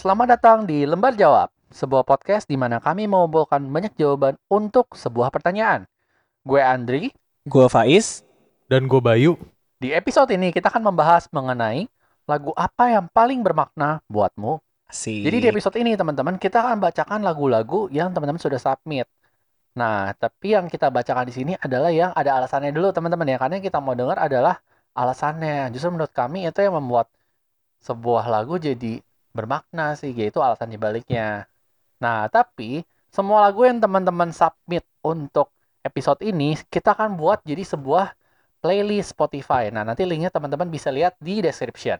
Selamat datang di Lembar Jawab, sebuah podcast di mana kami mengumpulkan banyak jawaban untuk sebuah pertanyaan. Gue Andri. Gue Faiz. Dan gue Bayu. Di episode ini kita akan membahas mengenai lagu apa yang paling bermakna buatmu. Si. Jadi di episode ini teman-teman kita akan bacakan lagu-lagu yang teman-teman sudah submit. Nah, tapi yang kita bacakan di sini adalah yang ada alasannya dulu teman-teman ya. Karena yang kita mau dengar adalah alasannya. Justru menurut kami itu yang membuat sebuah lagu jadi bermakna sih, yaitu alasan dibaliknya. Nah, tapi semua lagu yang teman-teman submit untuk episode ini kita akan buat jadi sebuah playlist Spotify. Nah, nanti linknya teman-teman bisa lihat di description.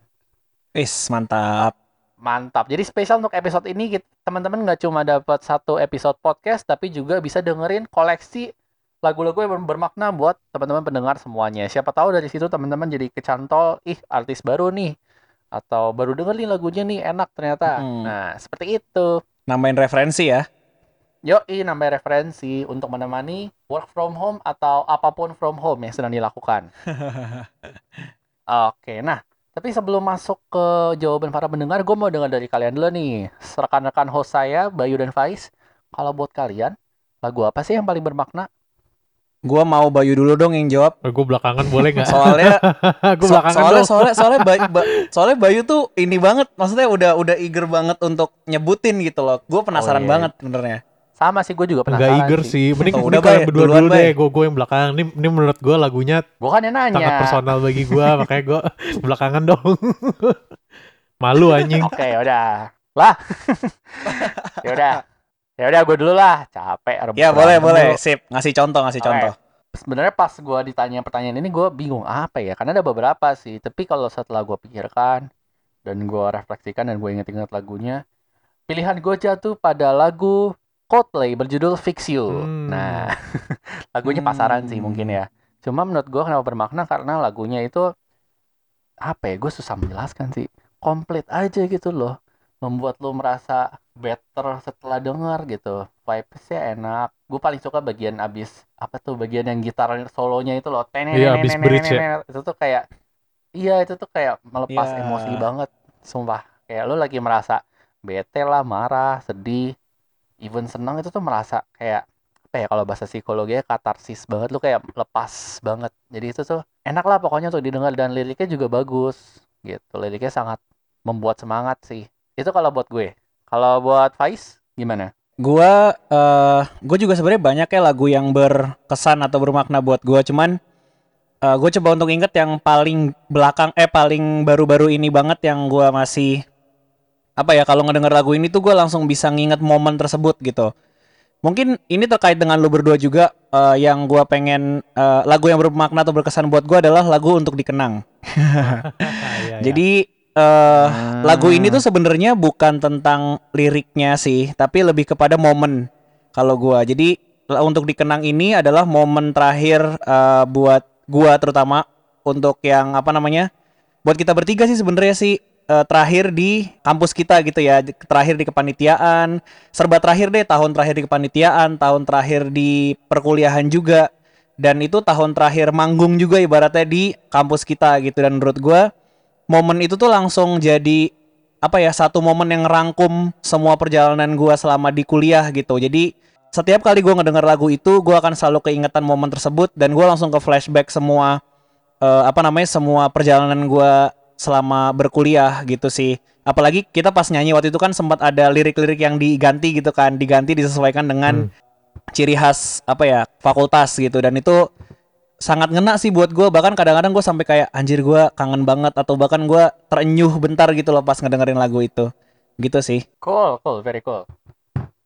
Wis, mantap. Mantap. Jadi spesial untuk episode ini teman-teman nggak cuma dapat satu episode podcast tapi juga bisa dengerin koleksi lagu-lagu yang ber- bermakna buat teman-teman pendengar semuanya. Siapa tahu dari situ teman-teman jadi kecantol, ih artis baru nih atau baru denger nih lagunya nih enak ternyata. Mm. Nah, seperti itu. Nambahin referensi ya. Yoi, nambah referensi untuk menemani work from home atau apa pun from home yang sedang dilakukan. Oke, nah, tapi sebelum masuk ke jawaban para pendengar, gue mau dengar dari kalian dulu nih. Rekan-rekan host saya, Bayu dan Faiz, kalau buat kalian, lagu apa sih yang paling bermakna? Gua mau Bayu dulu dong yang jawab. gue belakangan boleh nggak? Soalnya gue so- belakangan soalnya dong. soalnya soalnya Bayu, Ba- soalnya Bayu tuh ini banget, maksudnya udah udah eager banget untuk nyebutin gitu loh. Gue penasaran Oh, iya. banget sebenarnya. Sama sih, gue juga penasaran eager sih. Mending, Oh, mending udah, kalian berdua dulu Bay. deh. Gue gue yang belakangan. Ini, ini menurut gue lagunya Gue kan yang nanya. sangat personal bagi gue. makanya gue belakangan dong. Malu anjing. Oke, yaudah. Lah. Yaudah. Yaudah, gue dulu lah. Capek. Ya boleh berantem boleh, dulu. sip. Ngasih contoh ngasih Oke. contoh. sebenarnya pas gue ditanya pertanyaan ini gue bingung apa ya karena ada beberapa sih tapi kalau setelah gue pikirkan dan gue refleksikan dan gue inget-inget lagunya pilihan gue jatuh pada lagu Coldplay berjudul Fix You Hmm. nah lagunya pasaran sih Hmm. mungkin ya cuma menurut gue kenapa bermakna karena lagunya itu apa ya gue susah menjelaskan sih komplit aja gitu loh membuat lo merasa better setelah denger gitu. Vibesnya enak. Gue paling suka bagian abis apa tuh bagian yang gitar solonya itu loh. Iya, abis bridge ya. itu tuh kayak iya itu tuh kayak melepas Iya. emosi banget sumpah. Kayak lo lagi merasa bete lah marah sedih even senang itu tuh merasa kayak apa ya kalau bahasa psikologinya katarsis banget lu kayak lepas banget. Jadi itu tuh enak lah pokoknya untuk didengar dan liriknya juga bagus gitu. Liriknya sangat membuat semangat sih itu kalau buat gue kalau buat Faiz gimana Gua eh gue juga sebenarnya banyak ya lagu yang berkesan atau bermakna buat gua cuman eh gue coba untuk inget yang paling belakang eh paling baru-baru ini banget yang gua masih apa ya kalau ngedenger lagu ini tuh gue langsung bisa nginget momen tersebut gitu. Mungkin ini terkait dengan lu berdua juga eh, yang gua pengen eh, lagu yang bermakna atau berkesan buat gua adalah lagu untuk dikenang. Iya, iya. Jadi eh Hmm. lagu ini tuh sebenarnya bukan tentang liriknya sih, tapi lebih kepada momen kalau gua. Jadi untuk dikenang ini adalah momen terakhir eh, buat gua terutama untuk yang apa namanya? Buat kita bertiga sih sebenarnya sih eh, terakhir di kampus kita gitu ya, terakhir di kepanitiaan, serba terakhir deh tahun terakhir di kepanitiaan, tahun terakhir di perkuliahan juga. Dan itu tahun terakhir manggung juga ibaratnya di kampus kita gitu dan menurut gua momen itu tuh langsung jadi apa ya satu momen yang ngerangkum semua perjalanan gua selama di kuliah gitu. Jadi setiap kali gua ngedenger lagu itu gua akan selalu keingetan momen tersebut dan gua langsung ke flashback semua eh, apa namanya semua perjalanan gua selama berkuliah gitu sih. Apalagi kita pas nyanyi waktu itu kan sempat ada lirik-lirik yang diganti gitu kan, diganti disesuaikan dengan Hmm. ciri khas apa ya fakultas gitu dan itu sangat ngena sih buat gue bahkan kadang-kadang gue sampai kayak anjir gue kangen banget atau bahkan gue terenyuh bentar gitu loh pas ngedengerin lagu itu gitu sih cool cool very cool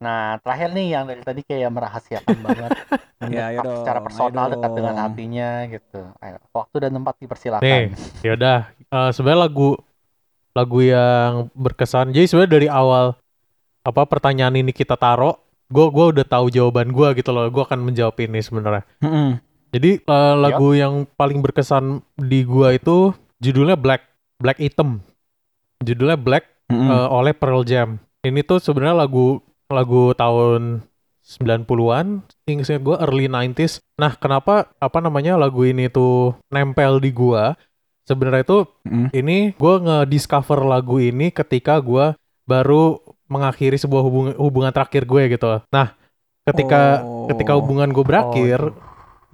nah terakhir nih yang dari tadi kayak merahasiakan banget Ya, dong, secara personal ayo dekat dengan hatinya gitu Ayo, waktu dan tempat dipersilakan Nih, ya udah. Eh, sebenarnya lagu lagu yang berkesan. Jadi sebenarnya dari awal apa pertanyaan ini kita taruh, gue gua udah tahu jawaban gue gitu loh. Gue akan menjawab ini sebenarnya. Mm-mm. Jadi eh, lagu yang paling berkesan di gua itu judulnya Black Black Item. Judulnya Black Mm-mm. eh, oleh Pearl Jam. Ini tuh sebenarnya lagu lagu tahun 90-an, ingat gue early 90s. Nah, kenapa apa namanya lagu ini tuh nempel di gua? Sebenarnya itu Mm. ini gue nge-discover lagu ini ketika gua baru mengakhiri sebuah hubungan hubungan terakhir gue gitu. Nah, ketika Oh. ketika hubungan gue berakhir, Oh,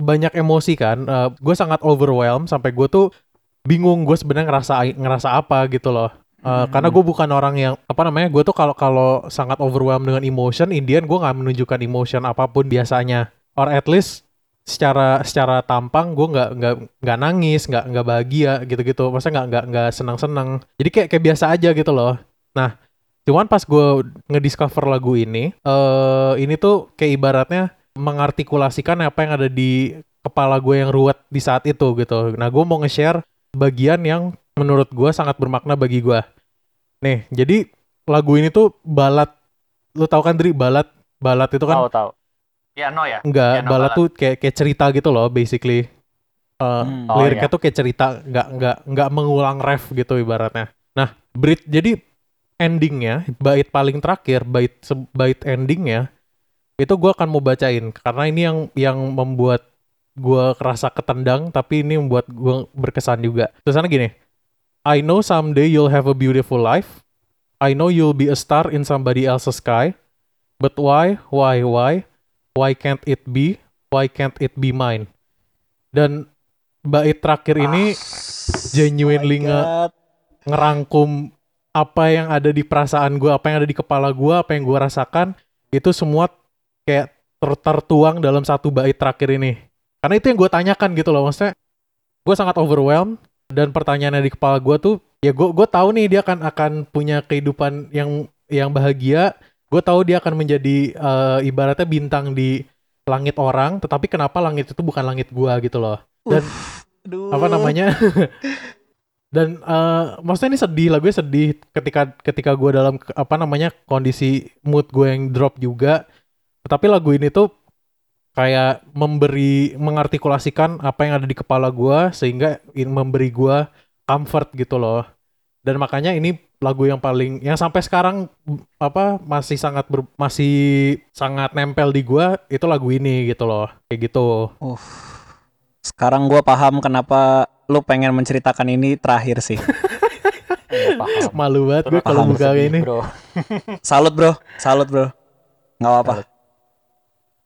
banyak emosi kan. Eh, gue sangat overwhelmed sampai gue tuh bingung gue sebenarnya ngerasa ngerasa apa gitu loh. Eh, Hmm. Karena gue bukan orang yang apa namanya, gue tuh kalau kalau sangat overwhelmed dengan emotion, Indian gue nggak menunjukkan emotion apa pun biasanya. Or at least secara secara tampang gue nggak nggak nggak nangis, nggak nggak bahagia gitu-gitu. Maksudnya nggak nggak nggak senang-senang. Jadi kayak kayak biasa aja gitu loh. Nah, cuman pas gue ngediscover lagu ini, eh ini tuh kayak ibaratnya mengartikulasikan apa yang ada di kepala gue yang ruwet di saat itu gitu. Nah, gue mau nge-share bagian yang menurut gue sangat bermakna bagi gue. Nih, jadi lagu ini tuh balad. Lu tahu kan Dri, balad balad itu kan tahu tahu. Ya no ya. enggak piano balad ballad. tuh kayak kayak cerita gitu loh basically. Eh, Hmm. Oh, liriknya iya. tuh kayak cerita, nggak nggak nggak mengulang ref gitu ibaratnya. Nah, bridge jadi endingnya bait paling terakhir, bait se- bait endingnya itu gue akan mau bacain karena ini yang yang membuat gue kerasa ketendang tapi ini membuat gue berkesan juga. Tulisannya gini, I know someday you'll have a beautiful life. I know you'll be a star in somebody else's sky. But why, why, why, why can't it be? Why can't it be mine? Dan bait terakhir ini genuinely Oh my nge- ngerangkum apa yang ada di perasaan gue, apa yang ada di kepala gue, apa yang gue rasakan, itu semua kayak ter- tertuang dalam satu bait terakhir ini. Karena itu yang gue tanyakan gitu loh, maksudnya gue sangat overwhelmed dan pertanyaannya di kepala gue tuh, ya gue gue tahu nih dia akan akan punya kehidupan yang yang bahagia, gue tahu dia akan menjadi eh, ibaratnya bintang di langit orang, tetapi kenapa langit itu bukan langit gue gitu loh. Dan Aduh. apa namanya dan eh, maksudnya ini sedih lagunya sedih ketika ketika gue dalam apa namanya kondisi mood gue yang drop juga tetapi lagu ini tuh kayak memberi mengartikulasikan apa yang ada di kepala gue sehingga in- memberi gue comfort gitu loh dan makanya ini lagu yang paling yang sampai sekarang apa masih sangat ber- masih sangat nempel di gue itu lagu ini gitu loh kayak gitu Uff. Sekarang gua paham kenapa lu pengen menceritakan ini terakhir sih. Iya, paham. malu banget gue kalau buka ini Bro. Salut bro, salut bro. Nggak apa-apa.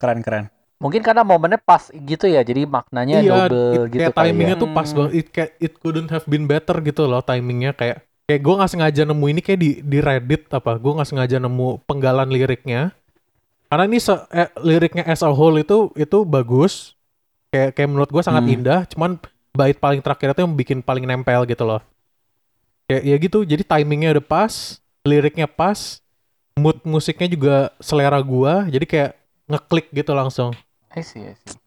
Keren keren. Mungkin karena momennya pas gitu ya, jadi maknanya iya, double it- gitu kayak kali timingnya ya. tuh pas Hmm. banget. It, kayak, it couldn't have been better gitu loh timingnya kayak kayak gue nggak sengaja nemu ini kayak di di Reddit apa gue nggak sengaja nemu penggalan liriknya karena ini se- eh, liriknya as a whole itu itu bagus kayak kayak menurut gue sangat Hmm. indah cuman bait paling terakhir itu yang bikin paling nempel gitu loh kayak ya gitu jadi timingnya udah pas liriknya pas mood musiknya juga selera gua jadi kayak ngeklik gitu langsung I see, I see.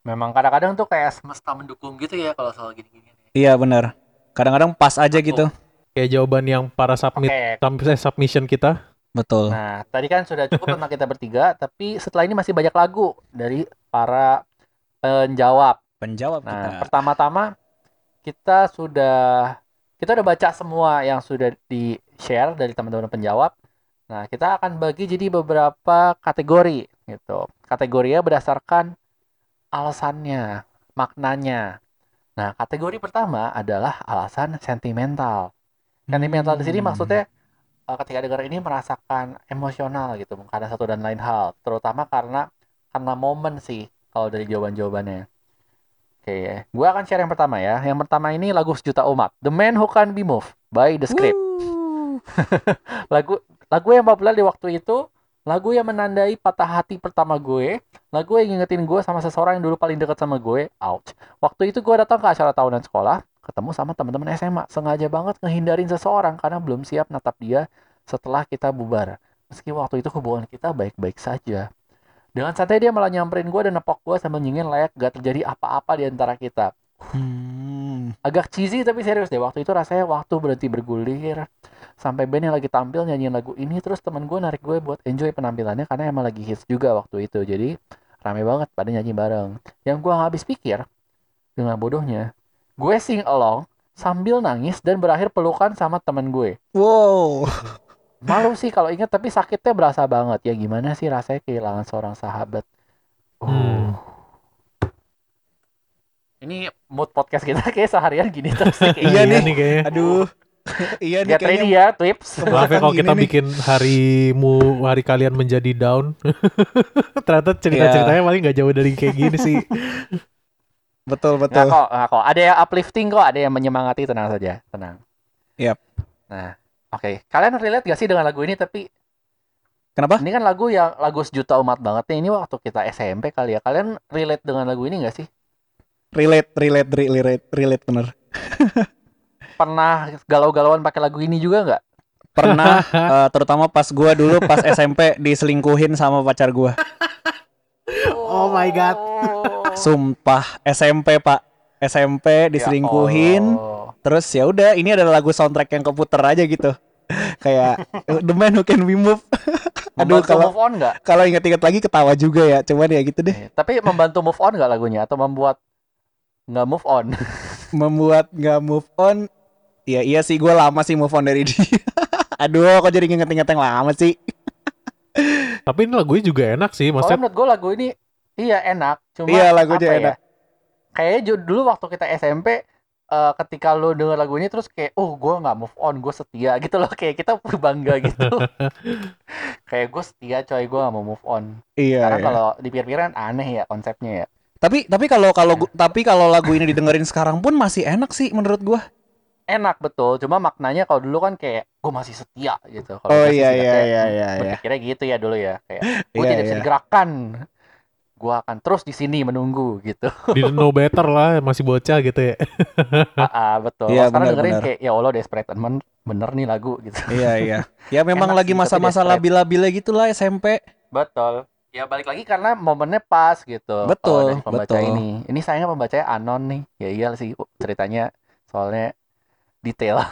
Memang kadang-kadang tuh kayak semesta mendukung gitu ya kalau soal gini-gini. Iya benar. Kadang-kadang pas aja Betul. gitu. kayak jawaban yang para submit Oke, sam- eh, submission kita Betul. Nah, tadi kan sudah cukup tentang kita bertiga, tapi setelah ini masih banyak lagu dari para penjawab. Penjawab Nah, kita. pertama-tama kita sudah kita udah baca semua yang sudah di share dari teman-teman penjawab. Nah, kita akan bagi jadi beberapa kategori gitu. Kategorinya berdasarkan alasannya, maknanya. Nah, kategori pertama adalah alasan sentimental. Sentimental di sini Hmm. maksudnya eh, ketika dengar ini merasakan emosional gitu karena satu dan lain hal, terutama karena karena momen sih kalau dari jawaban-jawabannya. Oke ya, gue akan share yang pertama ya. Yang pertama ini lagu sejuta umat, The Man Who Can Be Moved by The Script. lagu lagu yang populer di waktu itu, lagu yang menandai patah hati pertama gue, lagu yang ngingetin gue sama seseorang yang dulu paling dekat sama gue. Ouch. Waktu itu gue datang ke acara tahunan sekolah, ketemu sama teman-teman SMA, sengaja banget ngehindarin seseorang karena belum siap natap dia setelah kita bubar. Meski waktu itu hubungan kita baik-baik saja. Dengan santai dia malah nyamperin gue dan nepok gue sambil nyingin layak gak terjadi apa-apa di antara kita. Hmm. Agak cheesy tapi serius deh. Waktu itu rasanya waktu berhenti bergulir. Sampai band yang lagi tampil nyanyiin lagu ini. Terus teman gue narik gue buat enjoy penampilannya. Karena emang lagi hits juga waktu itu. Jadi rame banget pada nyanyi bareng. Yang gue gak habis pikir. Dengan bodohnya. Gue sing along sambil nangis dan berakhir pelukan sama teman gue. Wow. Malu sih kalau inget tapi sakitnya berasa banget. Ya gimana sih rasanya kehilangan seorang sahabat. Uh. Hmm. Ini mood podcast kita kayak seharian gini terus kayak Iya gini. nih. nih kayaknya Aduh. iya nih Get ready kayaknya ya, Twips. Maaf ya kalau kita nih. bikin harimu, hari kalian menjadi down. Ternyata cerita-ceritanya paling nggak jauh dari kayak gini sih. betul Nggak betul. kok, nggak kok. Ada yang uplifting kok, ada yang menyemangati, tenang saja, tenang. Yap. Nah, oke. Kalian relate gak sih dengan lagu ini? Tapi Kenapa? ini kan lagu yang lagu sejuta umat banget nih. Ini waktu kita SMP kali ya. Kalian relate dengan lagu ini gak sih? Relate, relate, re- relate, relate bener. Pernah galau-galauan pakai lagu ini juga nggak? Pernah, eh, terutama pas gua dulu pas SMP diselingkuhin sama pacar gua. Oh my God. Sumpah, SMP pak, SMP diselingkuhin. Ya Allah. Terus ya udah, ini adalah lagu soundtrack yang keputer aja gitu. Kayak The Man Who Can We Move. Aduh, Membantu kalau move on nggak? kalau ingat-ingat lagi ketawa juga ya. Cuman ya gitu deh, Eh, Tapi membantu move on nggak lagunya? Atau membuat nggak move on? membuat nggak move on. Ya iya sih, gue lama sih move on dari dia. Aduh, kok jadi inget-inget yang lama sih? Tapi ini lagunya juga enak sih. Maksudnya menurut gue lagu ini iya enak. Cuma Iya, lagunya apa ya? enak. Kayaknya ju- dulu waktu kita SMP eh, ketika lo denger lagu ini terus kayak oh gue nggak move on gue setia gitu loh kayak kita bangga gitu kayak gue setia coy gue nggak mau move on Iya. karena iya. kalau dipikir-pikir kan aneh ya konsepnya ya Tapi tapi kalau kalau gu- tapi kalau lagu ini didengerin sekarang pun masih enak sih menurut gua. enak betul cuma maknanya kalau dulu kan kayak gue masih setia gitu kalau Oh iya iya iya iya iya. berpikirnya gitu ya dulu ya kayak gue Iya, tidak bisa iya. digerakkan gue akan terus di sini menunggu gitu didn't know better lah, masih bocah gitu ya. Ah, ah, betul Iya, Kalau sekarang benar, dengerin benar. kayak ya Allah desperate teman bener nih lagu gitu Iya iya. Ya memang Enak lagi masa-masa labil-labilnya gitulah SMP. Betul. Ya balik lagi karena momennya pas gitu. Betul, dari pembaca betul. ini. Ini sayangnya pembacanya anon nih. Ya iya sih ceritanya soalnya detail.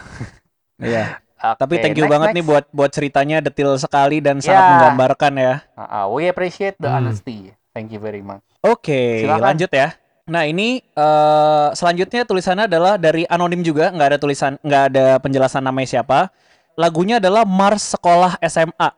Iya. Oke, Tapi thank you next, banget next. nih buat buat ceritanya detail sekali dan sangat Ya. menggambarkan ya. Ah, ah, we appreciate the Hmm. honesty. Thank you very much. Oke, Silakan. lanjut ya. Nah ini eh, selanjutnya tulisannya adalah dari anonim juga, nggak ada tulisan, nggak ada penjelasan namanya siapa. Lagunya adalah Mars Sekolah SMA.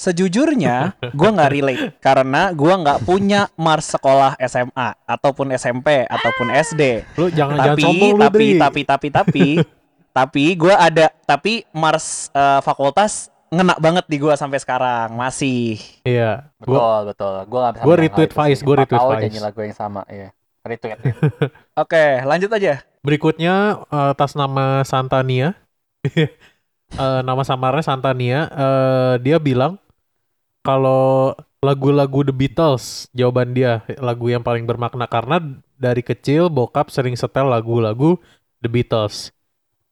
Sejujurnya, gua nggak relate karena gua nggak punya Mars Sekolah SMA ataupun SMP ataupun SD. Lu jangan jangan Tapi sombong lu, tapi tapi tapi tapi tapi gua ada tapi Mars eh, Fakultas ngena banget di gua sampai sekarang masih. Iya. Betul, Gua betul. Gua gak bisa gua bilang retweet Faiz, Empat retweet Faiz. nyanyi lagu yang sama, iya. Retweet. Oke, lanjut aja. berikutnya eh, atas nama Santania. Eh, nama samarnya Santania. eh, dia bilang kalau lagu-lagu The Beatles jawaban dia lagu yang paling bermakna karena dari kecil bokap sering setel lagu-lagu The Beatles.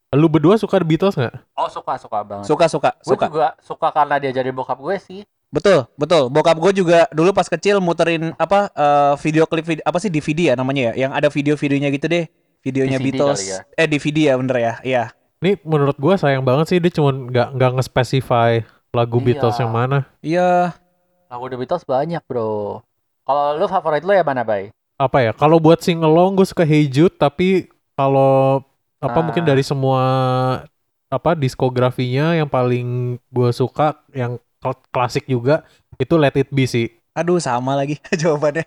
Lu berdua suka The Beatles nggak? Oh, suka, suka banget. Suka suka Gue suka. juga suka karena dia jadi bokap gue sih. Betul, betul. Bokap gue juga dulu pas kecil muterin apa eh, video klip vid- apa sih DVD ya namanya ya, yang ada video-videonya gitu deh. Videonya DVD Beatles. ya. Eh DVD ya bener ya. Iya. Ini menurut gua sayang banget sih dia cuma nggak nggak nge-specify lagu Iya. Beatles yang mana. Iya. Lagu The Beatles banyak, bro. Kalau lu favorit lu ya mana, Bay? Apa ya? Kalau buat sing along gue suka Hey Jude tapi kalau apa Ah. mungkin dari semua apa diskografinya yang paling gue suka yang kl- klasik juga itu Let It Be sih. Aduh sama lagi jawabannya.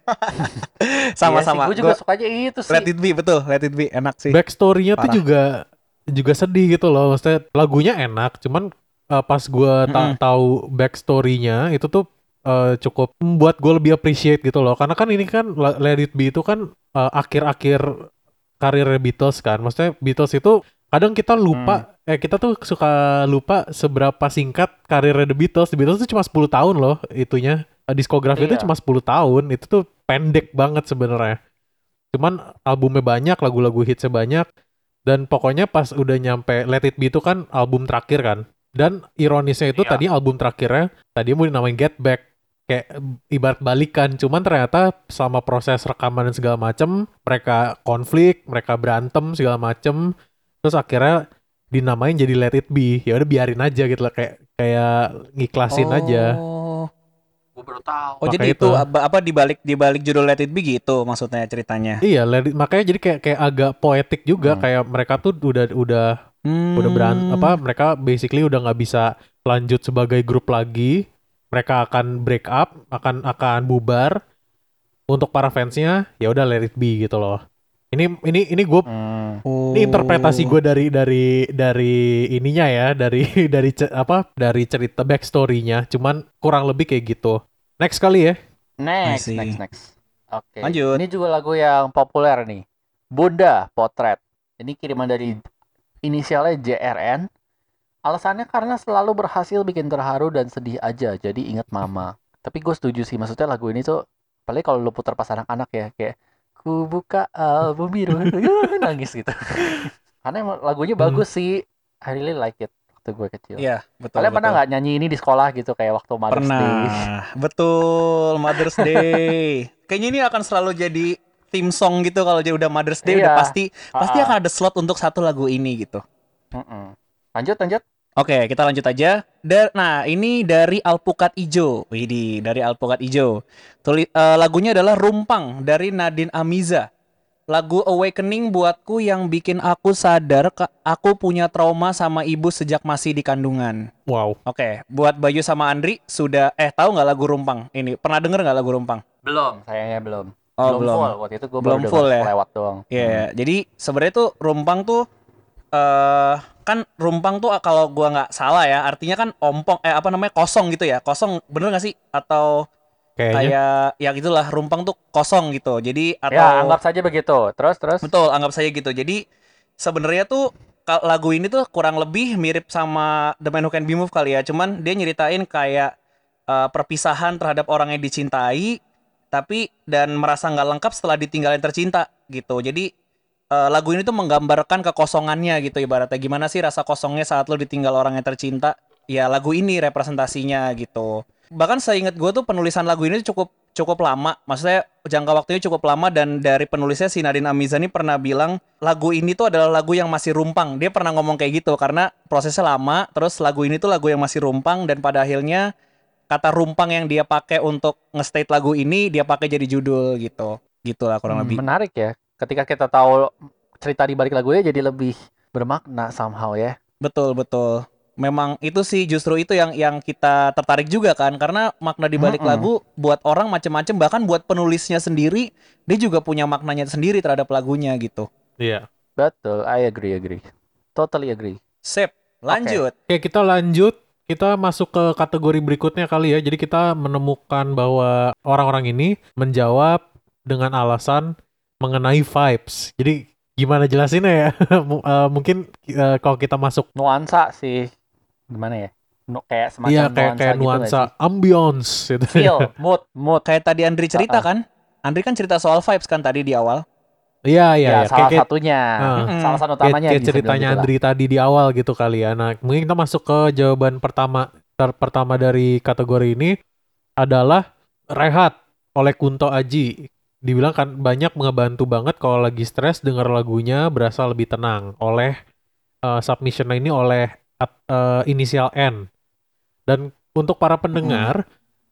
Sama-sama. Gue Iya juga Gua- sukanya itu sih. Let it be betul, let it be enak sih. Backstory-nya tuh juga juga sedih gitu loh. Maksudnya lagunya enak, cuman uh, pas gue ta- Mm-mm. tahu backstory-nya itu tuh uh, cukup membuat gue lebih appreciate gitu loh. Karena kan ini kan Let It Be itu kan uh, akhir-akhir karir Beatles kan. Maksudnya Beatles itu kadang kita lupa eh kita tuh suka lupa seberapa singkat karir The Beatles. The Beatles itu cuma 10 tahun loh itunya. Uh, Diskografi itu Iya. cuma 10 tahun. Itu tuh pendek banget sebenarnya. Cuman albumnya banyak, lagu-lagu hitsnya banyak. Dan pokoknya pas udah nyampe Let It Be itu kan album terakhir kan. Dan ironisnya itu Iya. tadi album terakhirnya tadi mau dinamain Get Back kayak ibarat balikan cuman ternyata selama proses rekaman dan segala macem mereka konflik mereka berantem segala macem terus akhirnya dinamain jadi Let It Be ya udah biarin aja gitu lah kayak kayak ngiklasin aja Oh. Gue baru tahu. Oh Maka jadi itu. apa dibalik dibalik judul Let It Be gitu maksudnya ceritanya. iya Let It- makanya jadi kayak kayak agak poetik juga Hmm. kayak mereka tuh udah udah udah beran Hmm. apa mereka basically udah nggak bisa lanjut sebagai grup lagi mereka akan break up akan akan bubar untuk para fansnya ya udah let it be gitu loh Ini ini ini gue Hmm. Ini interpretasi gue dari dari dari ininya ya dari dari ce- apa dari cerita backstory-nya. Cuman kurang lebih kayak gitu. Next kali ya. Next, next, next. Oke. Lanjut. Ini juga lagu yang populer nih. Bunda Potret. Ini kiriman dari inisialnya JRN. Alasannya karena selalu berhasil bikin terharu dan sedih aja. Jadi ingat mama. Tapi gue setuju sih. Maksudnya lagu ini tuh, apalagi kalau lu putar pas anak-anak ya, kayak ku buka album biru, nangis gitu. karena emang lagunya Hmm. bagus sih. I really like it waktu gue kecil. Iya, betul. Kalian pernah betul. nggak nyanyi ini di sekolah gitu kayak waktu Mother's Pernah. Day? Betul, Mother's Day. Kayaknya ini akan selalu jadi theme song gitu kalau jadi udah Mother's Day Iya. udah pasti pasti Ah, akan ada slot untuk satu lagu ini gitu. Mm-mm. Lanjut, lanjut. Oke, kita lanjut aja. Da- nah, ini dari Alpukat Ijo. Widih, dari Alpukat Ijo. Tuli eh, lagunya adalah Rumpang dari Nadine Amiza. Lagu Awakening buatku yang bikin aku sadar ke aku punya trauma sama ibu sejak masih di kandungan. Wow. Oke, buat Bayu sama Andri sudah eh tahu nggak lagu Rumpang? Ini pernah denger nggak lagu Rumpang? Belum, sayangnya belum. Oh, belum. full. Waktu itu gue Belum full ya? lewat doang. Iya, jadi sebenarnya tuh rumpang tuh eh kan rumpang tuh kalau gua nggak salah ya, artinya kan ompong eh apa namanya kosong gitu ya. Kosong bener nggak sih? Atau Kayaknya. kayak ya gitulah rumpang tuh kosong gitu. Jadi atau Ya, anggap saja begitu. Terus, terus. betul anggap saya gitu. Jadi sebenarnya tuh lagu ini tuh kurang lebih mirip sama The Man Who Can Be Moved kali ya. Cuman dia nyeritain kayak eh, perpisahan terhadap orang yang dicintai tapi dan merasa nggak lengkap setelah ditinggalin tercinta gitu. Jadi eh, lagu ini tuh menggambarkan kekosongannya gitu ibaratnya gimana sih rasa kosongnya saat lo ditinggal orang yang tercinta. Ya lagu ini representasinya gitu. Bahkan saya ingat gue tuh penulisan lagu ini cukup cukup lama. Maksudnya jangka waktunya cukup lama dan dari penulisnya si Nadine Amizani pernah bilang lagu ini tuh adalah lagu yang masih rumpang. Dia pernah ngomong kayak gitu karena prosesnya lama. Terus lagu ini tuh lagu yang masih rumpang dan pada akhirnya kata rumpang yang dia pakai untuk nge-state lagu ini dia pakai jadi judul gitu. Gitulah kurang Hmm, lebih. Menarik ya. Ketika kita tahu cerita di balik lagunya jadi lebih bermakna somehow ya. Betul betul. Memang itu sih justru itu yang yang kita tertarik juga kan karena makna di balik Mm-mm. lagu buat orang macem-macem bahkan buat penulisnya sendiri dia juga punya maknanya sendiri terhadap lagunya gitu. Iya. Betul, I agree, agree. Totally agree. Sip, lanjut. Oke, kita lanjut. Kita masuk ke kategori berikutnya kali ya. Jadi kita menemukan bahwa orang-orang ini menjawab dengan alasan mengenai vibes. Jadi gimana jelasinnya ya? M- eh, mungkin eh, kalau kita masuk Nuansa sih. Gimana ya? Nu- kayak semacam iya kayak kayak gitu nuansa sih? ambience gitu. Feel, mood, mood. Kayak tadi Andri cerita Uh-uh. kan? Andri kan cerita soal vibes kan tadi di awal. Iya iya Ya, iya. salah Kayak- kayak- satunya. Mm-mm. Salah satu kayak, utamanya kayak bilang ceritanya gitu lah. Andri tadi di awal gitu kali ya. Nah, mungkin kita masuk ke jawaban pertama ter- pertama dari kategori ini adalah Rehat oleh Kunto Aji. Dibilang kan banyak ngebantu banget kalau lagi stres denger lagunya berasa lebih tenang oleh uh, submissionnya ini oleh at- uh, inisial N. Dan untuk para pendengar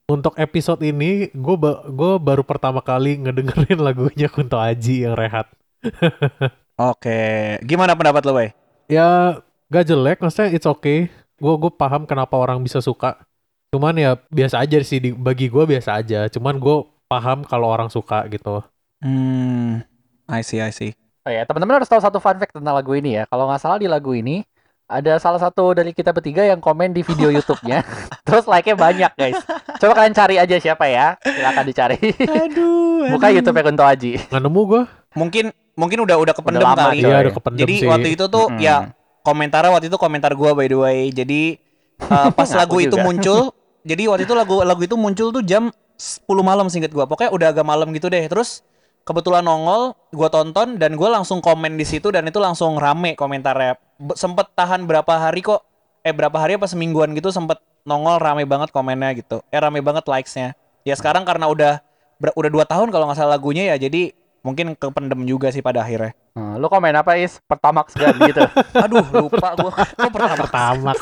untuk episode ini gue gue baru pertama kali ngedengerin lagunya Kunto Aji yang Rehat. Oke, gimana pendapat lo, Bay? ya gak jelek maksudnya it's okay gue gue paham kenapa orang bisa suka cuman ya biasa aja sih di- bagi gue biasa aja cuman gue paham kalau orang suka gitu Hmm, I see, I see. Oh ya, teman-teman harus tahu satu fun fact tentang lagu ini ya. Kalau nggak salah di lagu ini ada salah satu dari kita bertiga yang komen di video YouTube-nya. Terus like-nya banyak, guys. Coba kalian cari aja siapa ya. Silakan dicari. Aduh, Buka YouTube-nya Kunto Aji. nggak nemu gue Mungkin mungkin udah udah kependem Udah lama, kali. iya udah kependem Jadi sih waktu itu tuh Mm-mm. ya komentarnya waktu itu komentar gua by the way. Jadi uh, pas lagu itu juga. muncul, jadi waktu itu lagu lagu itu muncul tuh jam 10 malam singkat gua. Pokoknya udah agak malam gitu deh. Terus kebetulan nongol, gua tonton dan gua langsung komen di situ dan itu langsung rame komentarnya. Sempet tahan berapa hari kok? Eh berapa hari apa semingguan gitu sempet nongol rame banget komennya gitu. Eh rame banget likes-nya. Ya sekarang karena udah ber- udah dua tahun kalau nggak salah lagunya ya jadi mungkin kependem juga sih pada akhirnya. Hmm, lu komen apa Is? Pertamax kan gitu. Aduh, lupa gua. Kok pertama Pertamax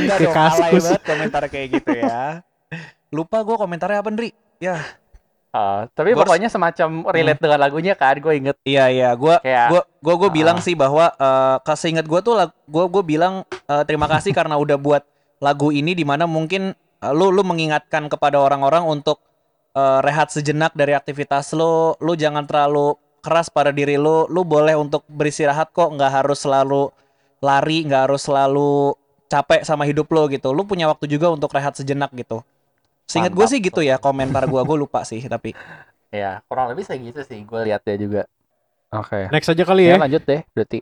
Enggak dong, alay banget komentar kayak gitu ya. Lupa gua komentarnya apa, Ndri? Ya, Ah, tapi Gua pokoknya semacam relate dengan lagunya kan, gue inget iya iya, gua gua gua Ah. bilang sih bahwa eh keseingat gua tuh lag- gua gua bilang eh, terima kasih karena udah buat lagu ini di mana mungkin eh, lu lu mengingatkan kepada orang-orang untuk eh, rehat sejenak dari aktivitas lu, lu jangan terlalu keras pada diri lu, lu boleh untuk beristirahat kok, nggak harus selalu lari, nggak harus selalu capek sama hidup lo gitu. Lu punya waktu juga untuk rehat sejenak gitu. Seingat gue sih gitu ya komentar gua, gue lupa sih tapi. Ya, kurang lebih kayak gitu sih. Gue lihat dia juga. Oke. Next aja kali Ya, ya. lanjut deh, berarti.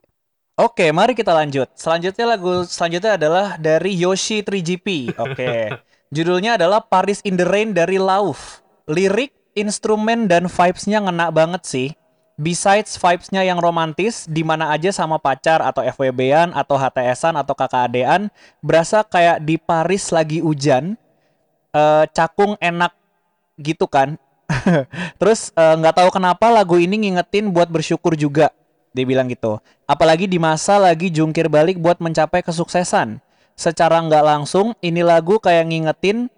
Oke, mari kita lanjut. Selanjutnya lagu selanjutnya adalah dari Yoshi 3GP. Oke. Judulnya adalah Paris in the Rain dari Lauf. Lirik, instrumen dan vibes-nya ngena banget sih. Besides vibes-nya yang romantis, di mana aja sama pacar atau FWB-an atau HTS-an atau KKAD-an, berasa kayak di Paris lagi hujan. Eh, cakung enak gitu kan. Terus eh, nggak tahu kenapa lagu ini ngingetin buat bersyukur juga. Dia bilang gitu. Apalagi di masa lagi jungkir balik buat mencapai kesuksesan. Secara nggak langsung, ini lagu kayak ngingetin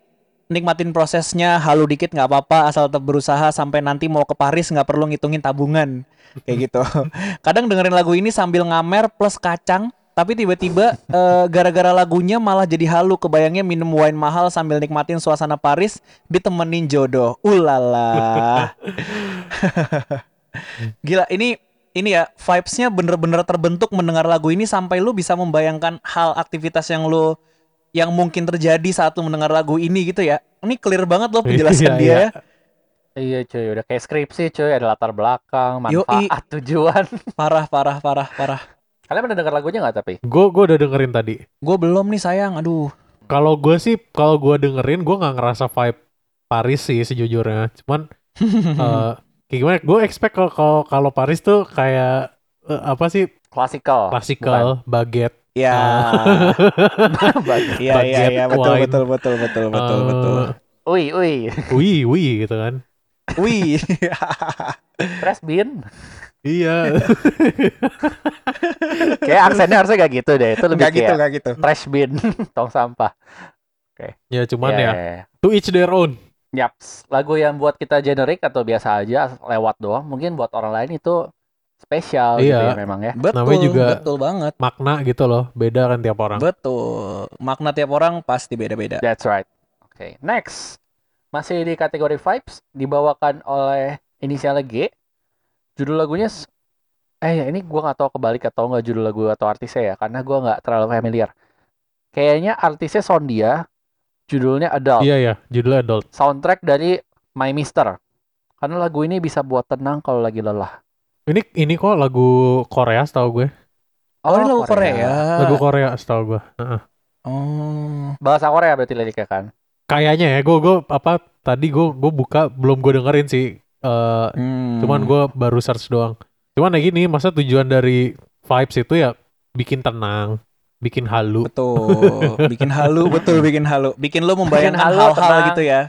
nikmatin prosesnya halu dikit nggak apa-apa asal tetap berusaha sampai nanti mau ke Paris nggak perlu ngitungin tabungan kayak gitu. Kadang dengerin lagu ini sambil ngamer plus kacang tapi tiba-tiba eh, gara-gara lagunya malah jadi halu kebayangnya minum wine mahal sambil nikmatin suasana Paris ditemenin jodoh. Ulala. Gila ini ini ya vibes-nya bener-bener terbentuk mendengar lagu ini sampai lu bisa membayangkan hal aktivitas yang lu yang mungkin terjadi saat lu mendengar lagu ini gitu ya. Ini clear banget loh penjelasan Iya, dia iya. ya. Iya cuy, udah kayak skripsi cuy, ada latar belakang, Yoi. manfaat, tujuan. Parah parah parah parah. Kalian pernah denger lagunya nggak tapi? Gue gue udah dengerin tadi. Gue belum nih sayang. Aduh. Kalau gue sih, kalau gue dengerin, gue nggak ngerasa vibe Paris sih sejujurnya. Cuman eh kayak gimana? Gue expect kalau kalau kalau Paris tuh kayak eh, apa sih Klasikal. klasikal, baguette. Ya. Bukan. Iya iya iya betul betul betul betul betul Eh, betul. Ui, ui. Wih, wih gitu kan. Wih. Fresh bean. Iya. Kayak aksennya harusnya gak gitu deh. Itu lebih Enggak gitu kayak enggak gitu. trash bin, tong sampah. ya cuman Iya, ya, to each their own. Yaps, lagu yang buat kita generik atau biasa aja lewat doang, mungkin buat orang lain itu spesial gitu Iya. ya memang ya. Betul Namanya juga- betul banget. Makna gitu loh, beda kan tiap orang. Betul. Makna tiap orang pasti beda-beda. That's right. Oke, next. Masih di kategori vibes, dibawakan oleh inisialnya G. Judul lagunya eh ya ini gua nggak tahu kebalik atau nggak judul lagu atau artisnya ya, karena gua nggak terlalu familiar. Kayaknya artisnya Sondia, judulnya Adult. Iya ya, judulnya adult. Soundtrack dari My Mister. Karena lagu ini bisa buat tenang kalau lagi lelah. Ini ini kok lagu Korea setahu gue. Oh, ini lagu Korea. Lagu Korea setahu gue. Heeh. Oh. Bahasa Korea berarti liriknya kan. Kayaknya ya, gue gue apa tadi gue gue buka belum gue dengerin sih. Eh Hmm. cuman gue baru search doang. Cuman ya gini, masa tujuan dari vibes itu ya bikin tenang, bikin halu. betul, bikin halu, betul bikin halu. Bikin lo membayangkan halu, hal-hal tenang. gitu ya.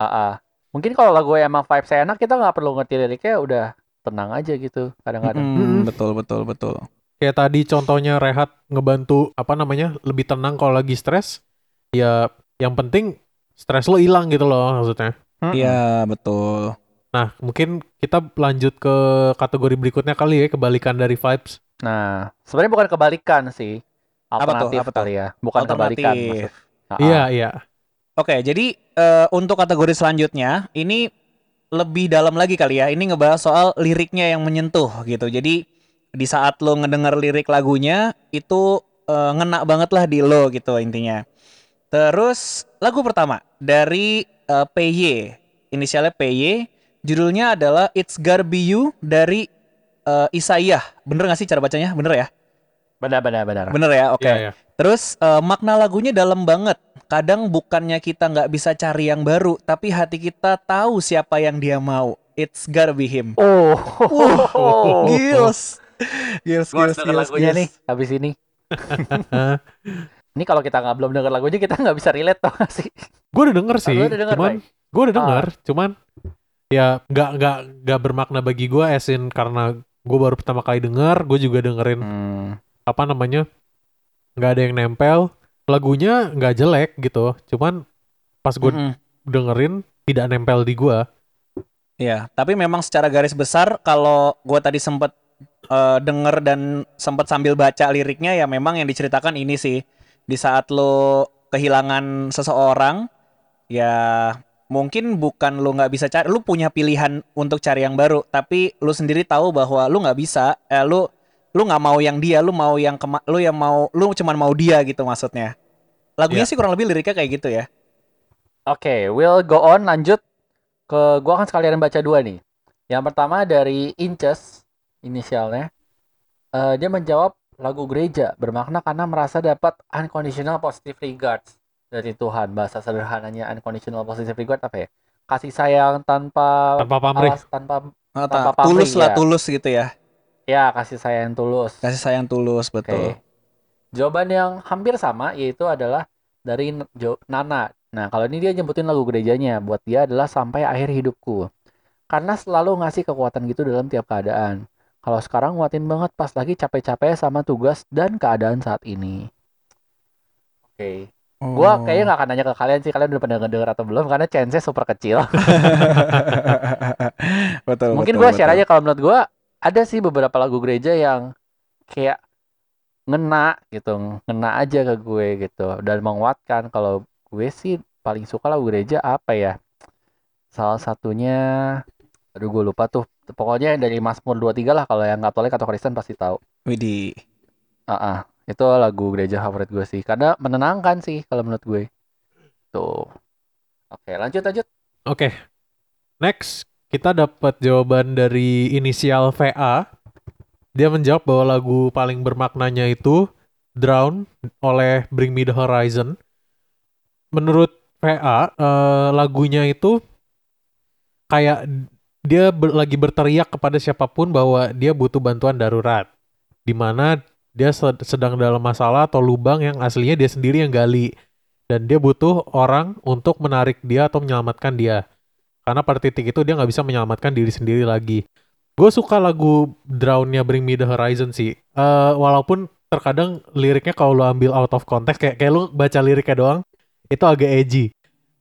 Ah, ah. Mungkin kalau lagu emang vibes enak kita nggak perlu ngerti liriknya udah tenang aja gitu kadang-kadang. Mm, Mm-mm. betul betul betul. Kayak tadi contohnya rehat ngebantu apa namanya lebih tenang kalau lagi stres. Ya yang penting stres lo hilang gitu loh maksudnya. Iya, betul. Nah mungkin kita lanjut ke kategori berikutnya kali ya kebalikan dari vibes. Nah, sebenarnya bukan kebalikan sih. Apa tuh? Alternatif Apa tuh? kali ya. Bukan kebalikan maksud. Ah, ah. Iya iya. Oke, jadi eh, untuk kategori selanjutnya ini lebih dalam lagi kali ya. Ini ngebahas soal liriknya yang menyentuh gitu. Jadi di saat lo ngedenger lirik lagunya itu eh, ngena banget lah di lo gitu intinya. Terus lagu pertama dari eh, PY, inisialnya PY, judulnya adalah It's Gotta Be You dari eh, Isaiah. Bener gak sih cara bacanya? Bener ya? Benar benar benar. Bener ya? Oke. Iya, iya. Terus eh, makna lagunya dalam banget. Kadang bukannya kita nggak bisa cari yang baru, tapi hati kita tahu siapa yang dia mau. It's gotta be him. Oh. Oh. Gils. Gils, gils, gils, lagunya gils. nih habis ini. Ini kalau kita nggak belum denger lagunya kita nggak bisa relate tau gak sih? Gue udah denger sih, udah denger, cuman gue udah Ah. denger, cuman ya nggak nggak nggak bermakna bagi gue, esin karena gue baru pertama kali denger, gue juga dengerin Hmm. apa namanya nggak ada yang nempel, lagunya nggak jelek gitu, cuman pas gue Mm-mm. dengerin tidak nempel di gue. Iya, tapi memang secara garis besar kalau gua tadi sempet eh, denger dan sempet sambil baca liriknya ya memang yang diceritakan ini sih. Di saat lo kehilangan seseorang ya mungkin bukan lu nggak bisa cari, lu punya pilihan untuk cari yang baru, tapi lu sendiri tahu bahwa lu nggak bisa, eh, lu lu nggak mau yang dia, lu mau yang kema lu yang mau, lu cuman mau dia gitu maksudnya. Lagunya Iya. sih kurang lebih liriknya kayak gitu ya. Oke, we'll go on lanjut ke gua akan sekalian baca dua nih. Yang pertama dari Inches inisialnya. Eh, dia menjawab lagu gereja bermakna karena merasa dapat unconditional positive regards dari Tuhan. Bahasa sederhananya unconditional positive regard apa ya? Kasih sayang tanpa Tanpa pamrih. alas tanpa Oh, Tanpa tak- tulus pamrih, lah, ya. tulus gitu ya. ya kasih sayang tulus. Kasih sayang tulus betul. Jawaban yang hampir sama yaitu adalah dari Jo- Nana. Nah, kalau ini dia nyebutin lagu gerejanya. Buat dia adalah sampai akhir hidupku. Karena selalu ngasih kekuatan gitu dalam tiap keadaan. Kalau sekarang nguatin banget pas lagi capek-capek sama tugas dan keadaan saat ini. Oke. Oh. kayaknya nggak akan nanya ke kalian sih. Kalian udah pernah ngedenger atau belum. Karena chance-nya super kecil. betul. Mungkin gua share aja kalau menurut gua ada sih beberapa lagu gereja yang kayak ngena gitu, ngena aja ke gue gitu dan menguatkan. Kalau gue sih paling suka lagu gereja apa ya? Salah satunya aduh gue lupa tuh. Pokoknya yang dari Mazmur 23 lah kalau yang Katolik atau Kristen pasti tahu. Widih. Ah, ah. Itu lagu gereja favorit gue sih karena menenangkan sih kalau menurut gue. Tuh. Oke, lanjut lanjut. Oke. Next, kita dapat jawaban dari inisial VA. Dia menjawab bahwa lagu paling bermaknanya itu Drown oleh Bring Me The Horizon. Menurut VA, eh, lagunya itu kayak dia lagi berteriak kepada siapa pun bahwa dia butuh bantuan darurat. Di mana dia sed- sedang dalam masalah atau lubang yang aslinya dia sendiri yang gali. Dan dia butuh orang untuk menarik dia atau menyelamatkan dia karena pada titik itu dia nggak bisa menyelamatkan diri sendiri lagi. Gue suka lagu Drown-nya Bring Me The Horizon sih. Eh, walaupun terkadang liriknya kalau lo ambil out of context kayak kayak lo baca liriknya doang itu agak edgy.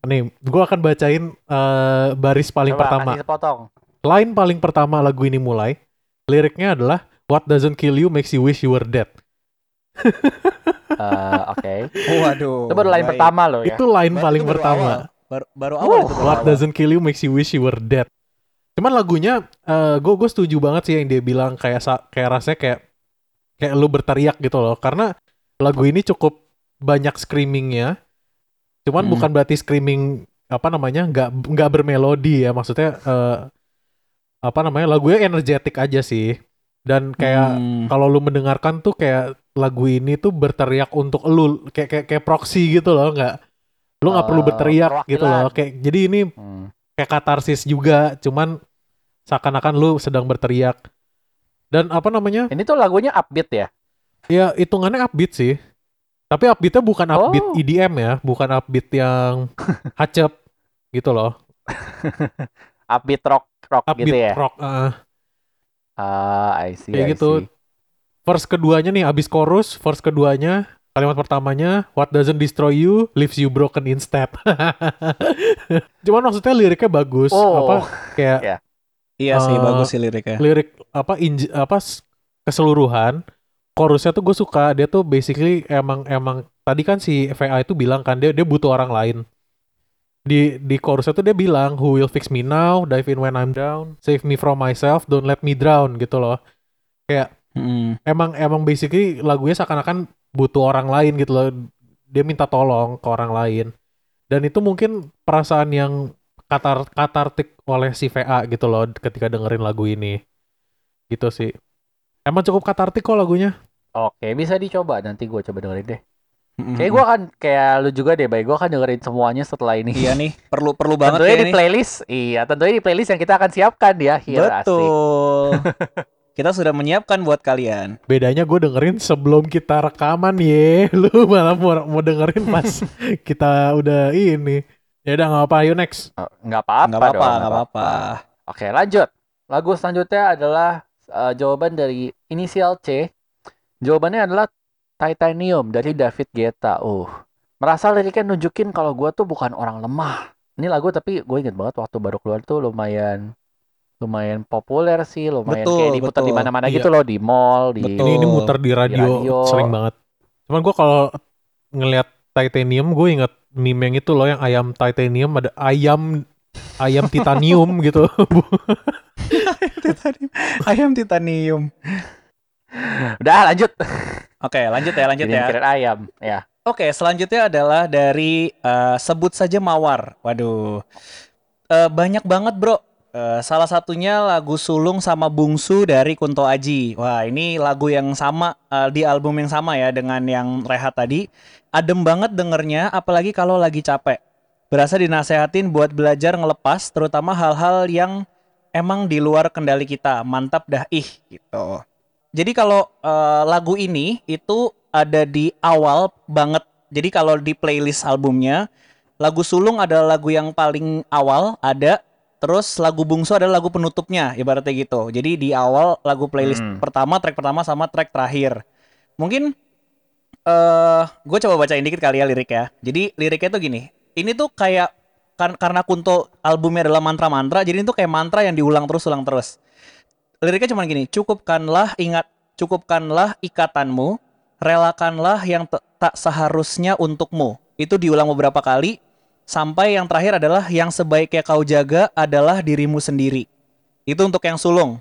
Nih, gue akan bacain eh, baris paling Coba pertama. sepotong. Line paling pertama lagu ini mulai, liriknya adalah What doesn't kill you makes you wish you were dead. Eh, Oke. Waduh. Itu baru line baik. pertama loh ya. Itu line Baru- paling itu baru pertama. awal. Baru, baru awal itu baru What awal. doesn't kill you makes you wish you were dead. Cuman lagunya gue gue setuju banget sih yang dia bilang kayak kayak rasanya kayak kayak lu berteriak gitu loh karena lagu ini cukup banyak screamingnya. Cuman Hmm. bukan berarti screaming apa namanya nggak nggak bermelodi ya maksudnya eh, apa namanya lagunya energetik aja sih dan kayak Hmm. kalau lu mendengarkan tuh kayak lagu ini tuh berteriak untuk lu kayak kayak kayak proxy gitu loh nggak lu nggak perlu Eh, berteriak gitu loh kayak jadi ini Hmm. kayak katarsis juga cuman seakan-akan lu sedang berteriak dan apa namanya Ini tuh lagunya upbeat ya. ya hitungannya upbeat sih tapi upbeatnya bukan upbeat Oh. EDM ya bukan upbeat yang hacep gitu loh Upbeat rock rock upbeat gitu ya. rock eh. Ah, I see. Kayak I gitu. see. verse keduanya nih abis chorus verse keduanya kalimat pertamanya what doesn't destroy you leaves you broken instead cuman maksudnya liriknya bagus Oh. apa kayak Ya. Iya sih, Eh, bagus sih liriknya. lirik apa inj apa keseluruhan chorusnya tuh gue suka dia tuh basically emang emang tadi kan si VA itu bilang kan dia dia butuh orang lain di di chorusnya tuh dia bilang who will fix me now? Dive in when I'm down. Save me from myself. Don't let me drown. Gitu loh. Kayak Mm. emang emang basically lagunya seakan-akan butuh orang lain gitu loh. Dia minta tolong ke orang lain. Dan itu mungkin perasaan yang katar katartik oleh si VA gitu loh ketika dengerin lagu ini. Gitu sih. Emang cukup katartik kok lagunya. Oke, bisa dicoba. Nanti gue coba dengerin deh. Mm-mm. Kayak gue akan kayak lu juga deh, baik gue akan dengerin semuanya setelah ini. Iya nih, perlu perlu banget tentunya ya di ini. playlist. Iya, tentunya di playlist yang kita akan siapkan ya. Here. Betul. Kita sudah menyiapkan buat kalian. bedanya gue dengerin sebelum kita rekaman ye lu malah mau, mau dengerin pas kita udah ini ya udah nggak apa ayo next Oh, Nggak apa-apa Nggak apa-apa, nggak apa-apa. Oke, lanjut. Lagu selanjutnya adalah eh, jawaban dari inisial C. Jawabannya adalah Titanium dari David Guetta. Uh, merasa liriknya nunjukin kalau gue tuh bukan orang lemah. Ini lagu tapi gue inget banget waktu baru keluar tuh lumayan lumayan populer sih, lumayan Betul, kayak diputar di mana-mana Iya. gitu loh, di mall, di Betul. ini ini muter di radio, radio. sering banget cuman gue kalau ngelihat titanium gue inget meme yang itu loh yang ayam titanium ada ayam ayam titanium gitu titanium. Ayam titanium. Udah lanjut. Oke, lanjut ya, lanjut ya. ayam. Ya. Oke, selanjutnya adalah dari eh, sebut saja Mawar. Waduh, Eh, banyak banget bro. Eh, salah satunya lagu Sulung sama Bungsu dari Kunto Aji. Wah, ini lagu yang sama eh, di album yang sama ya dengan yang Rehat tadi. Adem banget dengernya, apalagi kalau lagi capek. Berasa dinasehatin buat belajar ngelepas, terutama hal-hal yang emang di luar kendali kita. Mantap dah ih gitu. Jadi kalau eh, lagu ini itu ada di awal banget. Jadi kalau di playlist albumnya, lagu Sulung adalah lagu yang paling awal ada. Terus lagu Bungsu adalah lagu penutupnya, ibaratnya gitu. Jadi di awal lagu playlist Hmm. pertama, track pertama sama track terakhir. Mungkin eh gue coba bacain dikit kali ya lirik ya. Jadi liriknya tuh gini. Ini tuh kayak kar- karena Kunto albumnya adalah mantra-mantra, jadi ini tuh kayak mantra yang diulang terus ulang terus. Liriknya cuma gini, cukupkanlah ingat, cukupkanlah ikatanmu, relakanlah yang tak seharusnya untukmu. Itu diulang beberapa kali sampai yang terakhir adalah yang sebaiknya kau jaga adalah dirimu sendiri. Itu untuk yang sulung.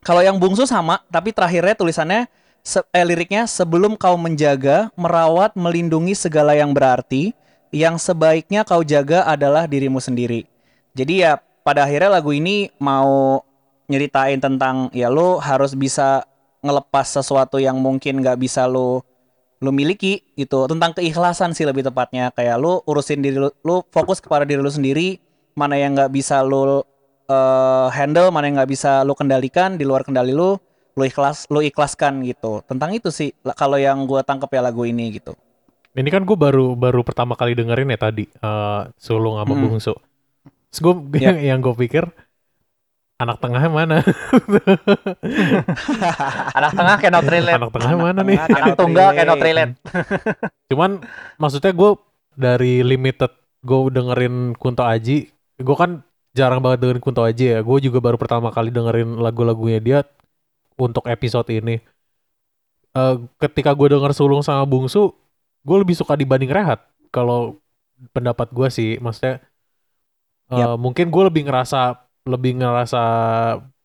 Kalau yang bungsu sama, tapi terakhirnya tulisannya se- eh, liriknya sebelum kau menjaga, merawat, melindungi segala yang berarti, yang sebaiknya kau jaga adalah dirimu sendiri. Jadi ya pada akhirnya lagu ini mau nyeritain tentang ya lo harus bisa ngelepas sesuatu yang mungkin nggak bisa lo lo miliki gitu. Tentang keikhlasan sih lebih tepatnya. Kayak lo urusin diri lo, lo fokus kepada diri lo sendiri mana yang nggak bisa lo eh, handle mana yang nggak bisa lo kendalikan di luar kendali lo lo ikhlas lo ikhlaskan gitu. Tentang itu sih la- kalau yang gue tangkep ya lagu ini gitu. Ini kan gue baru baru pertama kali dengerin ya tadi eh, sulung sama Mm-mm. bungsu. Terus gue Ya. yang gue pikir anak tengahnya mana Anak tengah cannot relate. anak tengahnya mana nih tengah Anak tunggal cannot relate. Cuman maksudnya gue dari limited gue dengerin Kunto Aji, gue kan jarang banget dengerin Kunto Aji ya. Gue juga baru pertama kali dengerin lagu-lagunya dia untuk episode ini. Eh, ketika gue denger Sulung sama Bungsu, gue lebih suka dibanding Rehat. Kalau pendapat gue sih, maksudnya eh, Yap. mungkin gue lebih ngerasa lebih ngerasa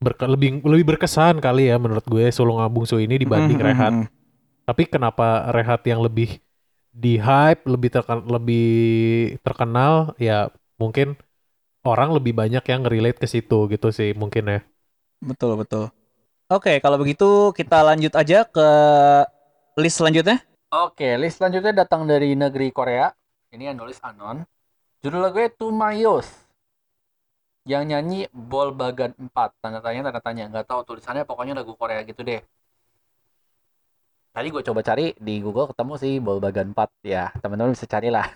berke- lebih lebih berkesan kali ya menurut gue Sulung sama Bungsu ini dibanding Mm, mm, Rehat. mm, mm. Tapi kenapa Rehat yang lebih di hype, lebih terken- lebih terkenal, ya mungkin orang lebih banyak yang relate ke situ gitu sih mungkin ya. betul betul oke kalau begitu kita lanjut aja ke list selanjutnya Oke, list selanjutnya datang dari negeri Korea. Ini yang nulis Anon. Judul lagunya Tumayos. Yang nyanyi Bol Bagan 4. Tanda tanya, tanda tanya. Nggak tahu tulisannya pokoknya lagu Korea gitu deh. Tadi gue coba cari di Google ketemu sih Bol Bagan 4. Ya, teman-teman bisa carilah.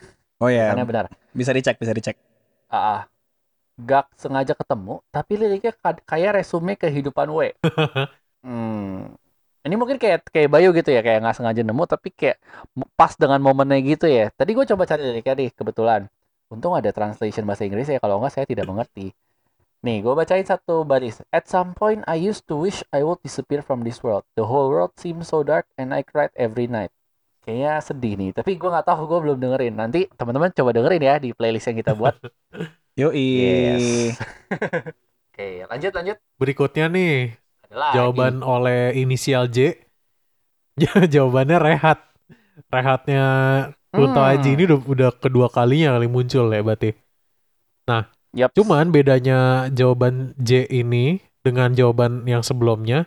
oh ya Tulisannya benar. bisa dicek bisa dicek Ah, ah. Gak sengaja ketemu, tapi liriknya ka- kayak resume kehidupan we. Hmm. Ini mungkin kayak kayak Bayu gitu ya, kayak nggak sengaja nemu, tapi kayak pas dengan momennya gitu ya. Tadi gue coba cari liriknya nih, kebetulan. Untung ada translation bahasa Inggris ya, kalau nggak saya tidak mengerti. Nih, gue bacain satu baris. At some point, I used to wish I would disappear from this world. The whole world seems so dark, and I cried every night. Kayaknya sedih nih, tapi gue nggak tahu, gue belum dengerin. Nanti teman-teman coba dengerin ya di playlist yang kita buat. yoi Yes. Oke, lanjut lanjut. Berikutnya nih, Ada lagi. jawaban oleh inisial J. Jawabannya Rehat. Rehatnya Kunto Hmm. Aji ini udah, udah kedua kalinya kali muncul ya berarti. Yap. Cuman bedanya jawaban J ini dengan jawaban yang sebelumnya,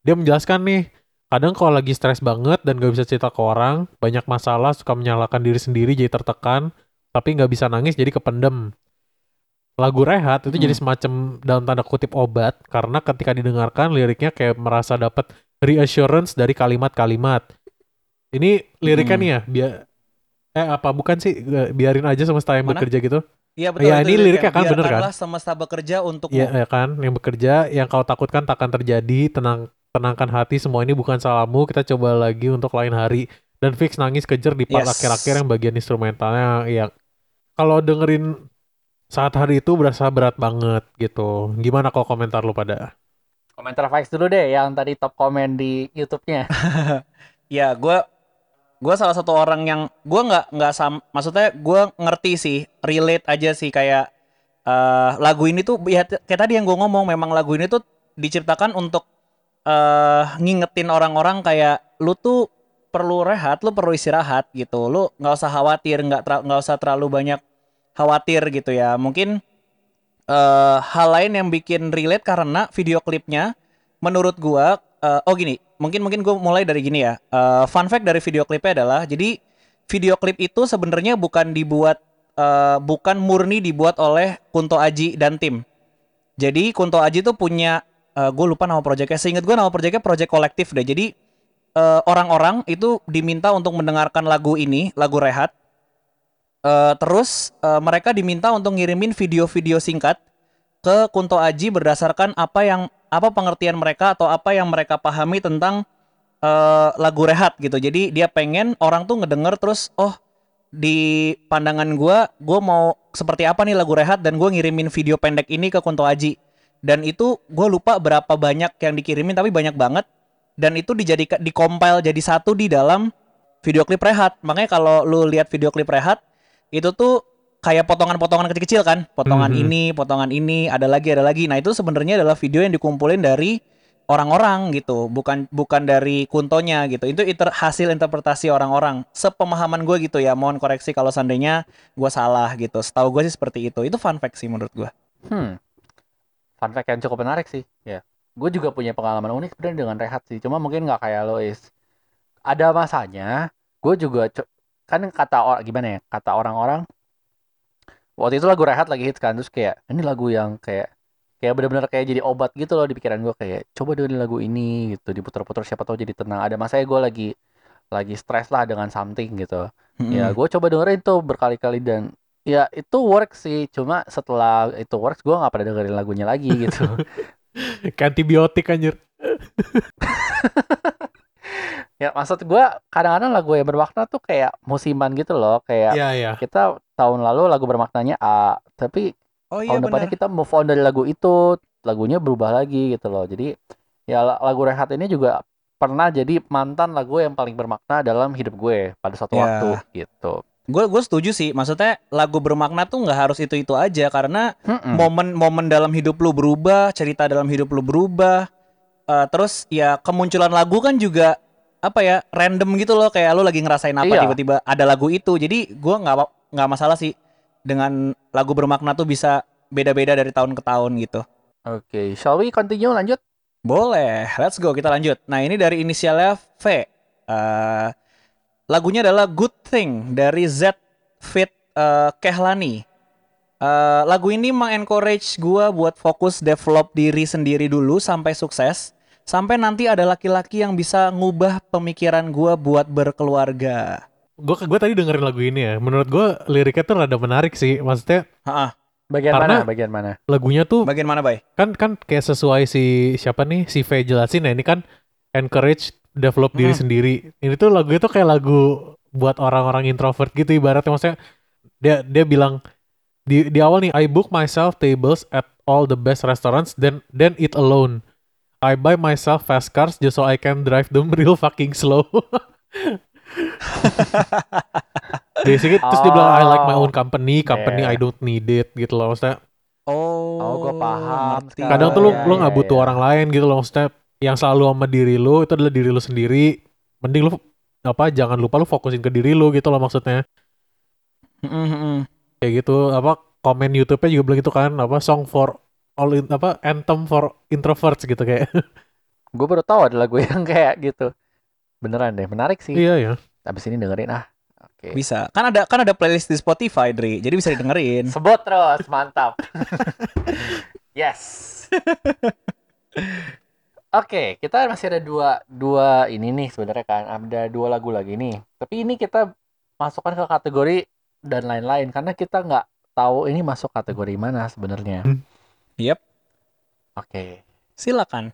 dia menjelaskan nih, kadang kalau lagi stres banget dan gak bisa cerita ke orang, banyak masalah, suka menyalahkan diri sendiri jadi tertekan, tapi nggak bisa nangis jadi kependem. Lagu Rehat itu Hmm. jadi semacam dalam tanda kutip obat, karena ketika didengarkan liriknya kayak merasa dapat reassurance dari kalimat-kalimat. Ini liriknya Hmm. nih ya, biar eh apa bukan sih biarin aja semesta yang Mana? bekerja gitu. Iya betul. Ya, itu ini liriknya kan bener kan? Biarkanlah semesta bekerja untukmu. Iya ya kan, yang bekerja, yang kau takutkan takkan terjadi, tenang tenangkan hati, semua ini bukan salahmu, kita coba lagi untuk lain hari. Dan fix nangis kejer di part Yes. akhir-akhir yang bagian instrumentalnya yang kalau dengerin saat hari itu berasa berat banget gitu. Gimana kalau komentar lu pada? Komentar Vikes dulu deh yang tadi top komen di YouTube-nya. Ya, gue Gue salah satu orang yang gue nggak nggak sam, maksudnya gue ngerti sih, relate aja sih kayak eh lagu ini tuh ya kayak tadi yang gue ngomong memang lagu ini tuh diciptakan untuk eh ngingetin orang-orang kayak lu tuh perlu rehat, lu perlu istirahat gitu. Lu nggak usah khawatir, nggak nggak usah terlalu banyak khawatir gitu ya. Mungkin eh hal lain yang bikin relate karena video klipnya menurut gua eh, oh gini, mungkin mungkin gue mulai dari gini ya. Eh, fun fact dari video klipnya adalah jadi video klip itu sebenarnya bukan dibuat eh, bukan murni dibuat oleh Kunto Aji dan tim. Jadi Kunto Aji tuh punya gue lupa nama proyeknya. Seingat gue nama proyeknya project kolektif deh. Jadi eh, orang-orang itu diminta untuk mendengarkan lagu ini, lagu Rehat. Eh, terus eh, mereka diminta untuk ngirimin video-video singkat ke Kunto Aji berdasarkan apa yang apa pengertian mereka atau apa yang mereka pahami tentang eh, lagu Rehat gitu. Jadi dia pengen orang tuh ngedenger terus oh di pandangan gua gua mau seperti apa nih lagu Rehat dan gua ngirimin video pendek ini ke Kunto Aji. Dan itu gue lupa berapa banyak yang dikirimin tapi banyak banget dan itu dijadikan dikompil jadi satu di dalam video klip Rehat. Makanya kalau lu lihat video klip Rehat itu tuh kayak potongan-potongan kecil-kecil kan, potongan Mhm. ini, potongan ini, ada lagi, ada lagi. Nah itu sebenarnya adalah video yang dikumpulin dari orang-orang gitu, bukan bukan dari kuntonya gitu. Itu inter- hasil interpretasi orang-orang. Sepemahaman gue gitu ya, mohon koreksi kalau seandainya gue salah gitu. Setahu gue sih seperti itu. Itu fun fact sih menurut gue. Hmm. Fun fact yang cukup menarik sih. Ya. Gue juga punya pengalaman unik sebenarnya dengan rehat sih. Cuma mungkin nggak kayak lo is. Ada masanya, gue juga kan kata orang gimana ya? Kata orang-orang waktu itu lagu rehat lagi hits kan terus kayak ini lagu yang kayak kayak benar-benar kayak jadi obat gitu loh di pikiran gue kayak coba dengerin lagu ini gitu diputar-putar siapa tahu jadi tenang ada masanya gue lagi lagi stres lah dengan something gitu ya Mm-mm. gue coba dengerin tuh berkali-kali dan ya itu work sih cuma setelah itu works gue nggak pernah dengerin lagunya lagi gitu Kayak antibiotik anjir. ya maksud gue kadang-kadang lagu yang bermakna tuh kayak musiman gitu loh kayak Iya, iya. kita tahun lalu lagu bermaknanya A tapi oh iya tahun depannya benar. kita move on dari lagu itu lagunya berubah lagi gitu loh jadi ya la- lagu rehat ini juga pernah jadi mantan lagu yang paling bermakna dalam hidup gue pada suatu Ya. waktu gitu Gue gue setuju sih. Maksudnya lagu bermakna tuh nggak harus itu itu aja karena momen-momen dalam hidup lu berubah, cerita dalam hidup lu berubah. Eh, terus ya kemunculan lagu kan juga apa ya random gitu loh kayak lu lagi ngerasain apa Iya. tiba-tiba ada lagu itu. Jadi gua nggak nggak masalah sih dengan lagu bermakna tuh bisa beda-beda dari tahun ke tahun gitu. Oke, shall we continue lanjut? Boleh, let's go kita lanjut. Nah ini dari inisialnya V. Eh, lagunya adalah Good Thing dari Z Fit eh, Kehlani. Eh, lagu ini mengencourage gua buat fokus develop diri sendiri dulu sampai sukses. Sampai nanti ada laki-laki yang bisa ngubah pemikiran gua buat berkeluarga. Gue gue tadi dengerin lagu ini ya. Menurut gue liriknya tuh rada menarik sih. Maksudnya Ha Bagian Karena- mana? Bagian mana? lagunya tuh Bagian mana, Bay? kan kan kayak sesuai si siapa nih si V jelasin ya ini kan encourage develop diri Hmm. sendiri ini tuh lagunya tuh kayak lagu buat orang-orang introvert gitu ibaratnya maksudnya dia dia bilang di di awal nih I book myself tables at all the best restaurants then then eat alone I buy myself fast cars just so I can drive them real fucking slow Basically terus dia bilang I like my own company company Yeah. I don't need it gitu loh maksudnya Oh, Oh, gua paham ngerti. sekarang. kadang tuh lu iya, lu nggak iya, butuh iya. orang lain gitu loh maksudnya yang selalu sama diri lu itu adalah diri lu sendiri mending lu apa jangan lupa lu fokusin ke diri lu gitu loh maksudnya Mm-mm, mm-mm. kayak gitu apa komen YouTube-nya juga bilang gitu kan apa song for all in, apa anthem for introverts gitu kayak Gue baru tahu ada lagu yang kayak gitu. Beneran deh, menarik sih. iya ya Abis ini dengerin ah. Oke. Bisa. Kan ada kan ada playlist di Spotify, Dri. Jadi bisa didengerin. Sebut terus, mantap. yes. Oke, kita masih ada dua dua ini nih sebenarnya kan ada dua lagu lagi nih. Tapi ini kita masukkan ke kategori dan lain-lain karena kita nggak tahu ini masuk kategori mana sebenarnya. Hmm. Yep. Oke, Silakan.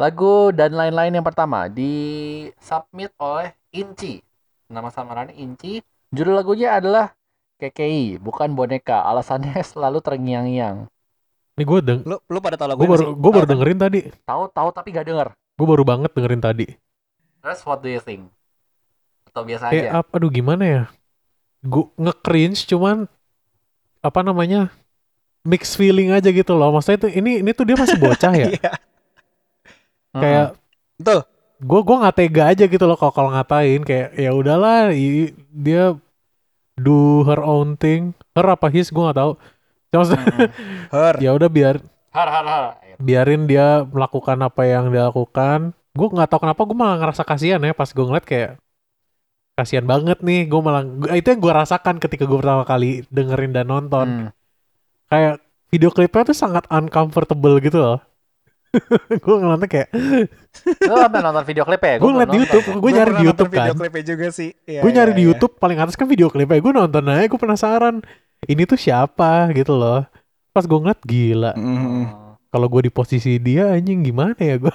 lagu dan lain-lain yang pertama di submit oleh Inci. Nama samarannya Inci. Judul lagunya adalah KKI, bukan boneka. Alasannya selalu terngiang-ngiang. ini gue deng Lu lu pada tahu lagu gue baru sih? gue baru dengerin tadi Tahu tahu tapi gak denger. gue baru banget dengerin tadi Terus what do you think? Atau biasa kayak aja? ap- aduh gimana ya gue nge-cringe cuman apa namanya mix feeling aja gitu loh maksudnya itu ini ini tuh dia masih bocah ya Iya. Kayak Betul. gue gue nggak tega aja gitu loh kalau kalau ngatain kayak ya udahlah i- dia do her own thing her apa his gue nggak tahu Cuma maksudnya, Mm-mm. Her. ya udah biar Har har har. biarin dia melakukan apa yang dia lakukan gue nggak tahu kenapa gue malah ngerasa kasihan ya pas gue ngeliat kayak kasihan banget nih gue malah gua- itu yang gue rasakan ketika gue pertama kali dengerin dan nonton Hmm. Kayak video klipnya tuh sangat uncomfortable gitu loh. Gue ngeliatnya kayak Lu sampai nonton video klip ya? gue ngeliat di YouTube. Gue Gua nyari di nonton YouTube kan. video klipnya juga sih. Iya, gue nyari iya, di iya. YouTube. Paling atas kan video klipnya. Gue nonton aja gue penasaran. Ini tuh siapa gitu loh. Pas gue ngeliat gila. Mm-mm. kalau gue di posisi dia anjing gimana ya gue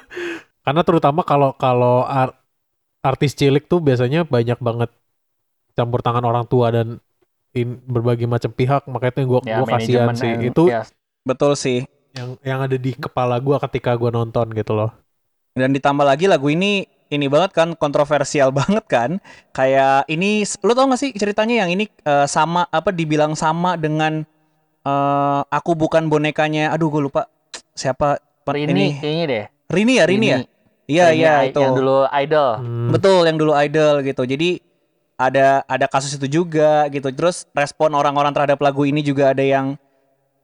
karena terutama kalau kalau ar- artis cilik tuh biasanya banyak banget campur tangan orang tua dan in, berbagai macam pihak makanya gue Ya, gue kasihan sih and- itu ya, Betul sih. yang yang ada di kepala gue ketika gue nonton gitu loh Dan ditambah lagi lagu ini ini banget kan kontroversial banget kan. Kayak ini lu tau gak sih ceritanya yang ini eh, sama apa dibilang sama dengan eh, aku bukan bonekanya. Aduh gue lupa siapa Rini, ini deh. Rini ya Rini ya. Iya Rini iya I- itu. Yang dulu idol. Hmm, Betul yang dulu idol gitu. Jadi ada ada kasus itu juga gitu. Terus respon orang-orang terhadap lagu ini juga ada yang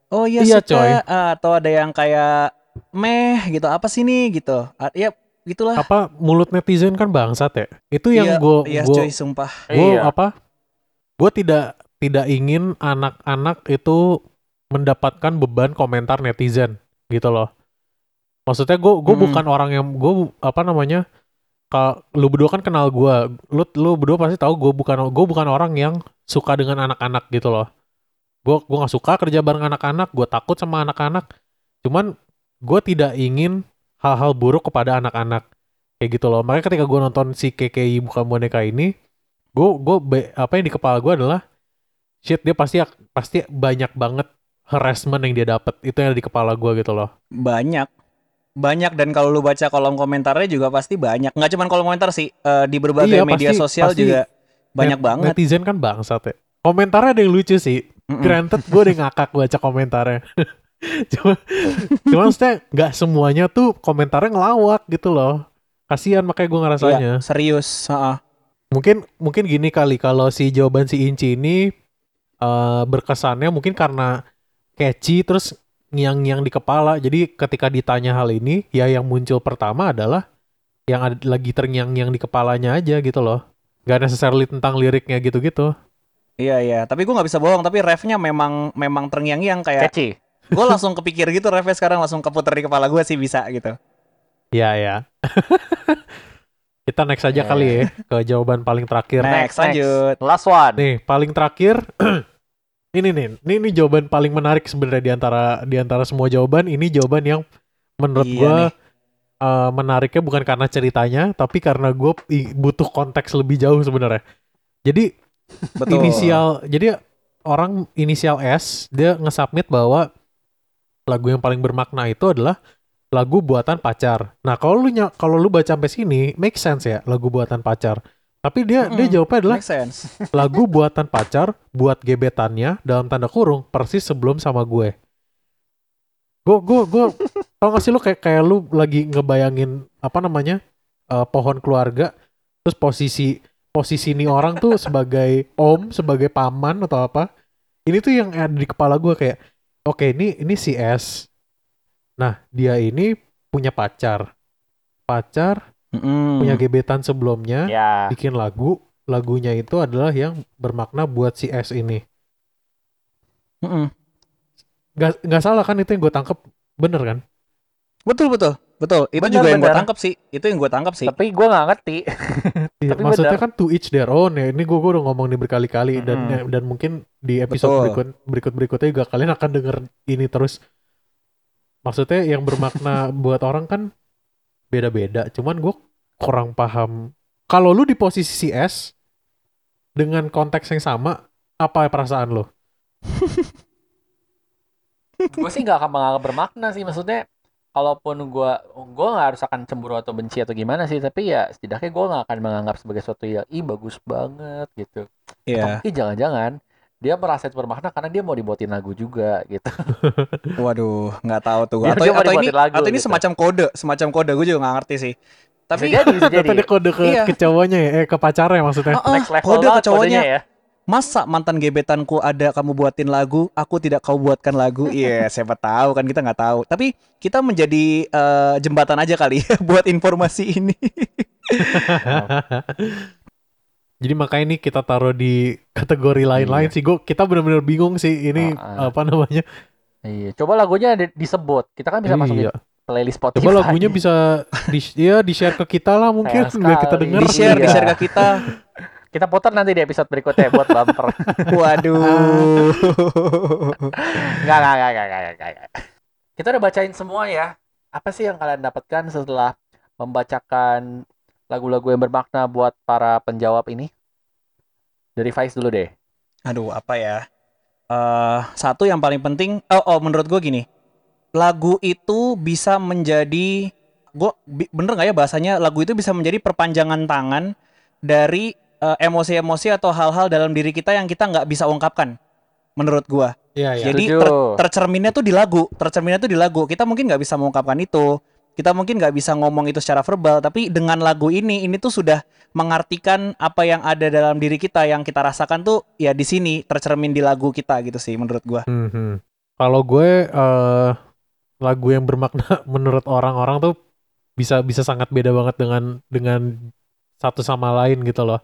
oh iya, Iya, suka coy. Atau ada yang kayak meh gitu. Apa sih nih gitu. Ya gitulah. apa mulut netizen kan bangsat ya itu yang Iya, gue Iya gue cuy sumpah. gue Iya. apa gue tidak tidak ingin anak-anak itu mendapatkan beban komentar netizen gitu loh maksudnya gue gue Mm-mm. bukan orang yang gue apa namanya kalau lu berdua kan kenal gue lu lu berdua pasti tahu gue bukan gue bukan orang yang suka dengan anak-anak gitu loh. Gue gue nggak suka kerja bareng anak-anak gue takut sama anak-anak. Cuman gue tidak ingin hal-hal buruk kepada anak-anak. Kayak gitu loh. Makanya ketika gue nonton si KKI bukan boneka ini gue gue apa yang di kepala gue adalah shit dia pasti pasti banyak banget harassment yang dia dapat itu yang ada di kepala gue gitu loh. Banyak. Banyak dan kalau lu baca kolom komentarnya juga pasti banyak. Nggak cuma kolom komentar sih, eh, di berbagai Iya, media pasti- sosial pasti juga banyak Net- banget. netizen kan bangsat ya komentarnya ada yang lucu sih Mm-mm. granted gue udah ngakak baca komentarnya cuma cuma maksudnya nggak semuanya tuh komentarnya ngelawak gitu loh kasihan makanya gue ngerasanya Iya, serius. heeh. mungkin mungkin gini kali kalau si jawaban si Inci ini eh, berkesannya mungkin karena catchy terus ngiang-ngiang di kepala jadi ketika ditanya hal ini ya yang muncul pertama adalah yang ada lagi terngiang-ngiang di kepalanya aja gitu loh gak necessarily tentang liriknya gitu-gitu Iya iya, tapi gue nggak bisa bohong. Tapi refnya memang memang terngiang-ngiang kayak Catchy. gue langsung kepikir gitu refnya sekarang langsung keputer di kepala gue sih bisa gitu. ya ya kita next aja Ya, kali ya ke jawaban paling terakhir Next, lanjut. Last one. Nih, paling terakhir ini nih, ini ini jawaban paling menarik sebenarnya di antara di antara semua jawaban, ini jawaban yang menurut Iya gua nih. eh, menariknya bukan karena ceritanya, tapi karena gue butuh konteks lebih jauh sebenarnya. Jadi Betul. inisial, jadi orang inisial S dia nge-submit bahwa lagu yang paling bermakna itu adalah lagu buatan pacar. Nah, kalau lu kalau lu baca sampai sini, make sense ya lagu buatan pacar. Tapi dia dia Mm-mm. jawabnya adalah lagu buatan pacar buat gebetannya dalam tanda kurung persis sebelum sama gue. Gue gue gue tau gak sih lu kayak kayak lu lagi ngebayangin apa namanya eh, pohon keluarga terus posisi posisi ini orang tuh sebagai om sebagai paman atau apa ini tuh yang ada di kepala gue kayak oke ini ini si S nah dia ini punya pacar pacar Mm-mm. punya gebetan sebelumnya Ya. bikin lagu lagunya itu adalah yang bermakna buat si S ini Mm-mm. nggak nggak salah kan itu yang gue tangkep bener kan Betul betul betul. Itu Benar, juga yang gue benar. tangkap sih. Itu yang gue tangkap sih. Tapi gue nggak ngerti. Iya, Tapi maksudnya benar. kan to each their own ya ini gue udah ngomong nih berkali-kali dan Mm-mm. dan mungkin di episode Betul. berikut berikut berikutnya juga kalian akan denger ini terus maksudnya yang bermakna buat orang kan beda-beda cuman gue kurang paham kalau lu di posisi si S dengan konteks yang sama apa perasaan lo gue sih nggak akan menganggap bermakna sih. Maksudnya kalaupun gua gua nggak harus akan cemburu atau benci atau gimana sih tapi ya setidaknya gua nggak akan menganggap sebagai sesuatu yang ih bagus banget gitu Iya. mungkin jangan-jangan dia merasa itu bermakna karena dia mau dibuatin lagu juga gitu Waduh, nggak tahu tuh. Dia- Atau dia atau ini lagu atau ini gitu. semacam kode, semacam kode gue juga nggak ngerti sih. bisa Tapi jadi bisa jadi Tadi kode ke, Iya. ke cowoknya ya, eh ke pacarnya maksudnya. Ah, ah, next level kode ke cowoknya. ya Masa mantan gebetanku ada kamu buatin lagu, aku tidak kau buatkan lagu. Iya, siapa tahu kan kita nggak tahu. Tapi kita menjadi eh, jembatan aja kali ya buat informasi ini. Jadi makanya ini kita taruh di kategori lain-lain Iya. sih. Gue kita benar-benar bingung sih ini Ah, ah. apa namanya. iya coba lagunya di- disebut kita kan bisa masukin Iya. playlist Spotify Coba lagunya bisa di ya di share ke kita lah mungkin Sayang biar kita dengar. Di share, di Iya. share ke kita. kita putar nanti di episode berikutnya buat bumper Waduh. Enggak, enggak, enggak, enggak, enggak, enggak. Kita udah bacain semua ya. Apa sih yang kalian dapatkan setelah membacakan lagu-lagu yang bermakna buat para penjawab ini? Dari Faiz dulu deh. Aduh, apa ya? eh satu yang paling penting, oh, oh menurut gue gini, lagu itu bisa menjadi, gue bener nggak ya bahasanya, lagu itu bisa menjadi perpanjangan tangan dari eh, emosi-emosi atau hal-hal dalam diri kita yang kita nggak bisa ungkapkan, menurut gue. Iya, iya. Jadi ter- tercerminnya tuh di lagu, tercerminnya tuh di lagu. Kita mungkin nggak bisa mengungkapkan itu, kita mungkin nggak bisa ngomong itu secara verbal, tapi dengan lagu ini, ini tuh sudah mengartikan apa yang ada dalam diri kita yang kita rasakan tuh ya di sini tercermin di lagu kita gitu sih menurut gua. Mhm. Kalau gue eh lagu yang bermakna menurut orang-orang tuh bisa bisa sangat beda banget dengan dengan satu sama lain gitu loh.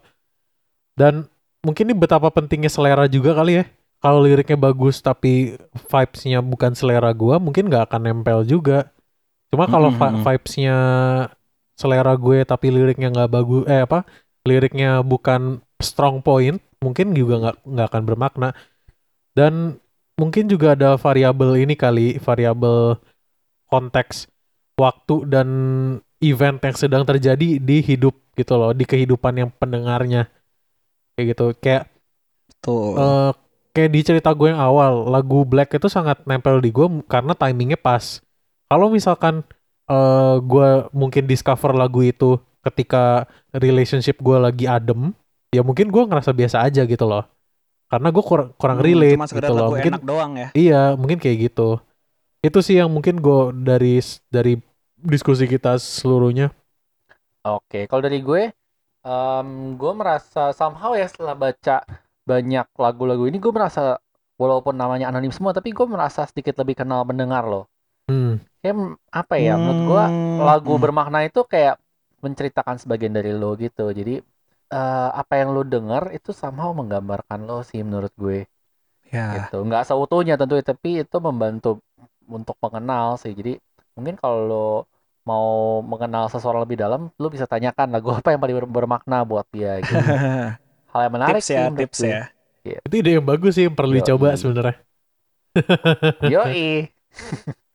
Dan mungkin ini betapa pentingnya selera juga kali ya. Kalau liriknya bagus tapi vibes-nya bukan selera gua, mungkin nggak akan nempel juga. Cuma kalau Mhm. vibes-nya selera gue tapi liriknya nggak bagus, eh apa? Liriknya bukan strong point, mungkin juga nggak nggak akan bermakna. Dan mungkin juga ada variabel ini kali, variabel konteks waktu dan event yang sedang terjadi di hidup gitu loh, di kehidupan yang pendengarnya. Kayak gitu. Kayak Tuh. eh, kayak di cerita gue yang awal, lagu Black itu sangat nempel di gue karena timingnya pas. Kalau misalkan eh gue mungkin discover lagu itu ketika relationship gue lagi adem, ya mungkin gue ngerasa biasa aja gitu loh. Karena gue kurang kurang Hmm, relate cuma sekedar gitu loh. lagu Mungkin enak doang ya. Iya, mungkin kayak gitu. Itu sih yang mungkin gue dari dari diskusi kita seluruhnya. Oke, kalau dari gue, em, gue merasa somehow ya setelah baca banyak lagu-lagu ini, gue merasa walaupun namanya anonim semua, tapi gue merasa sedikit lebih kenal mendengar loh. Hmm. Kayak apa ya, menurut gue Hmm, lagu hmm. bermakna itu kayak menceritakan sebagian dari lo gitu. Jadi eh, apa yang lo denger itu somehow menggambarkan lo sih menurut gue Ya. gitu. Nggak seutuhnya tentu, tapi itu membantu untuk mengenal sih. Jadi mungkin kalau lo mau mengenal seseorang lebih dalam, lo bisa tanyakan lagu apa yang paling ber- bermakna buat dia gitu. Hal yang menarik tips sih ya, tips gue. ya. Itu ide yang bagus sih, yang perlu Yoi. dicoba sebenarnya. Yoi.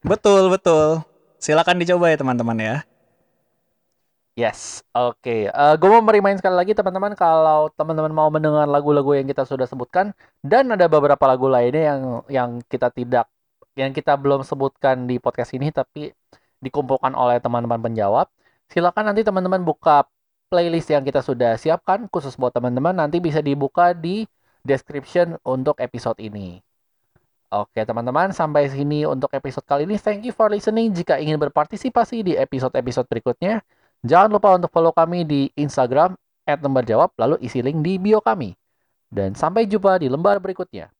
Betul, betul. Silakan dicoba ya teman-teman ya. Yes, oke. Eh gue mau merimain sekali lagi teman-teman kalau teman-teman mau mendengar lagu-lagu yang kita sudah sebutkan dan ada beberapa lagu lainnya yang yang kita tidak yang kita belum sebutkan di podcast ini tapi dikumpulkan oleh teman-teman penjawab. Silakan nanti teman-teman buka playlist yang kita sudah siapkan khusus buat teman-teman nanti bisa dibuka di description untuk episode ini. Oke teman-teman, sampai sini untuk episode kali ini. Thank you for listening. Jika ingin berpartisipasi di episode-episode berikutnya, Jangan lupa untuk follow kami di Instagram @lembarjawab lalu isi link di bio kami. Dan sampai jumpa di lembar berikutnya.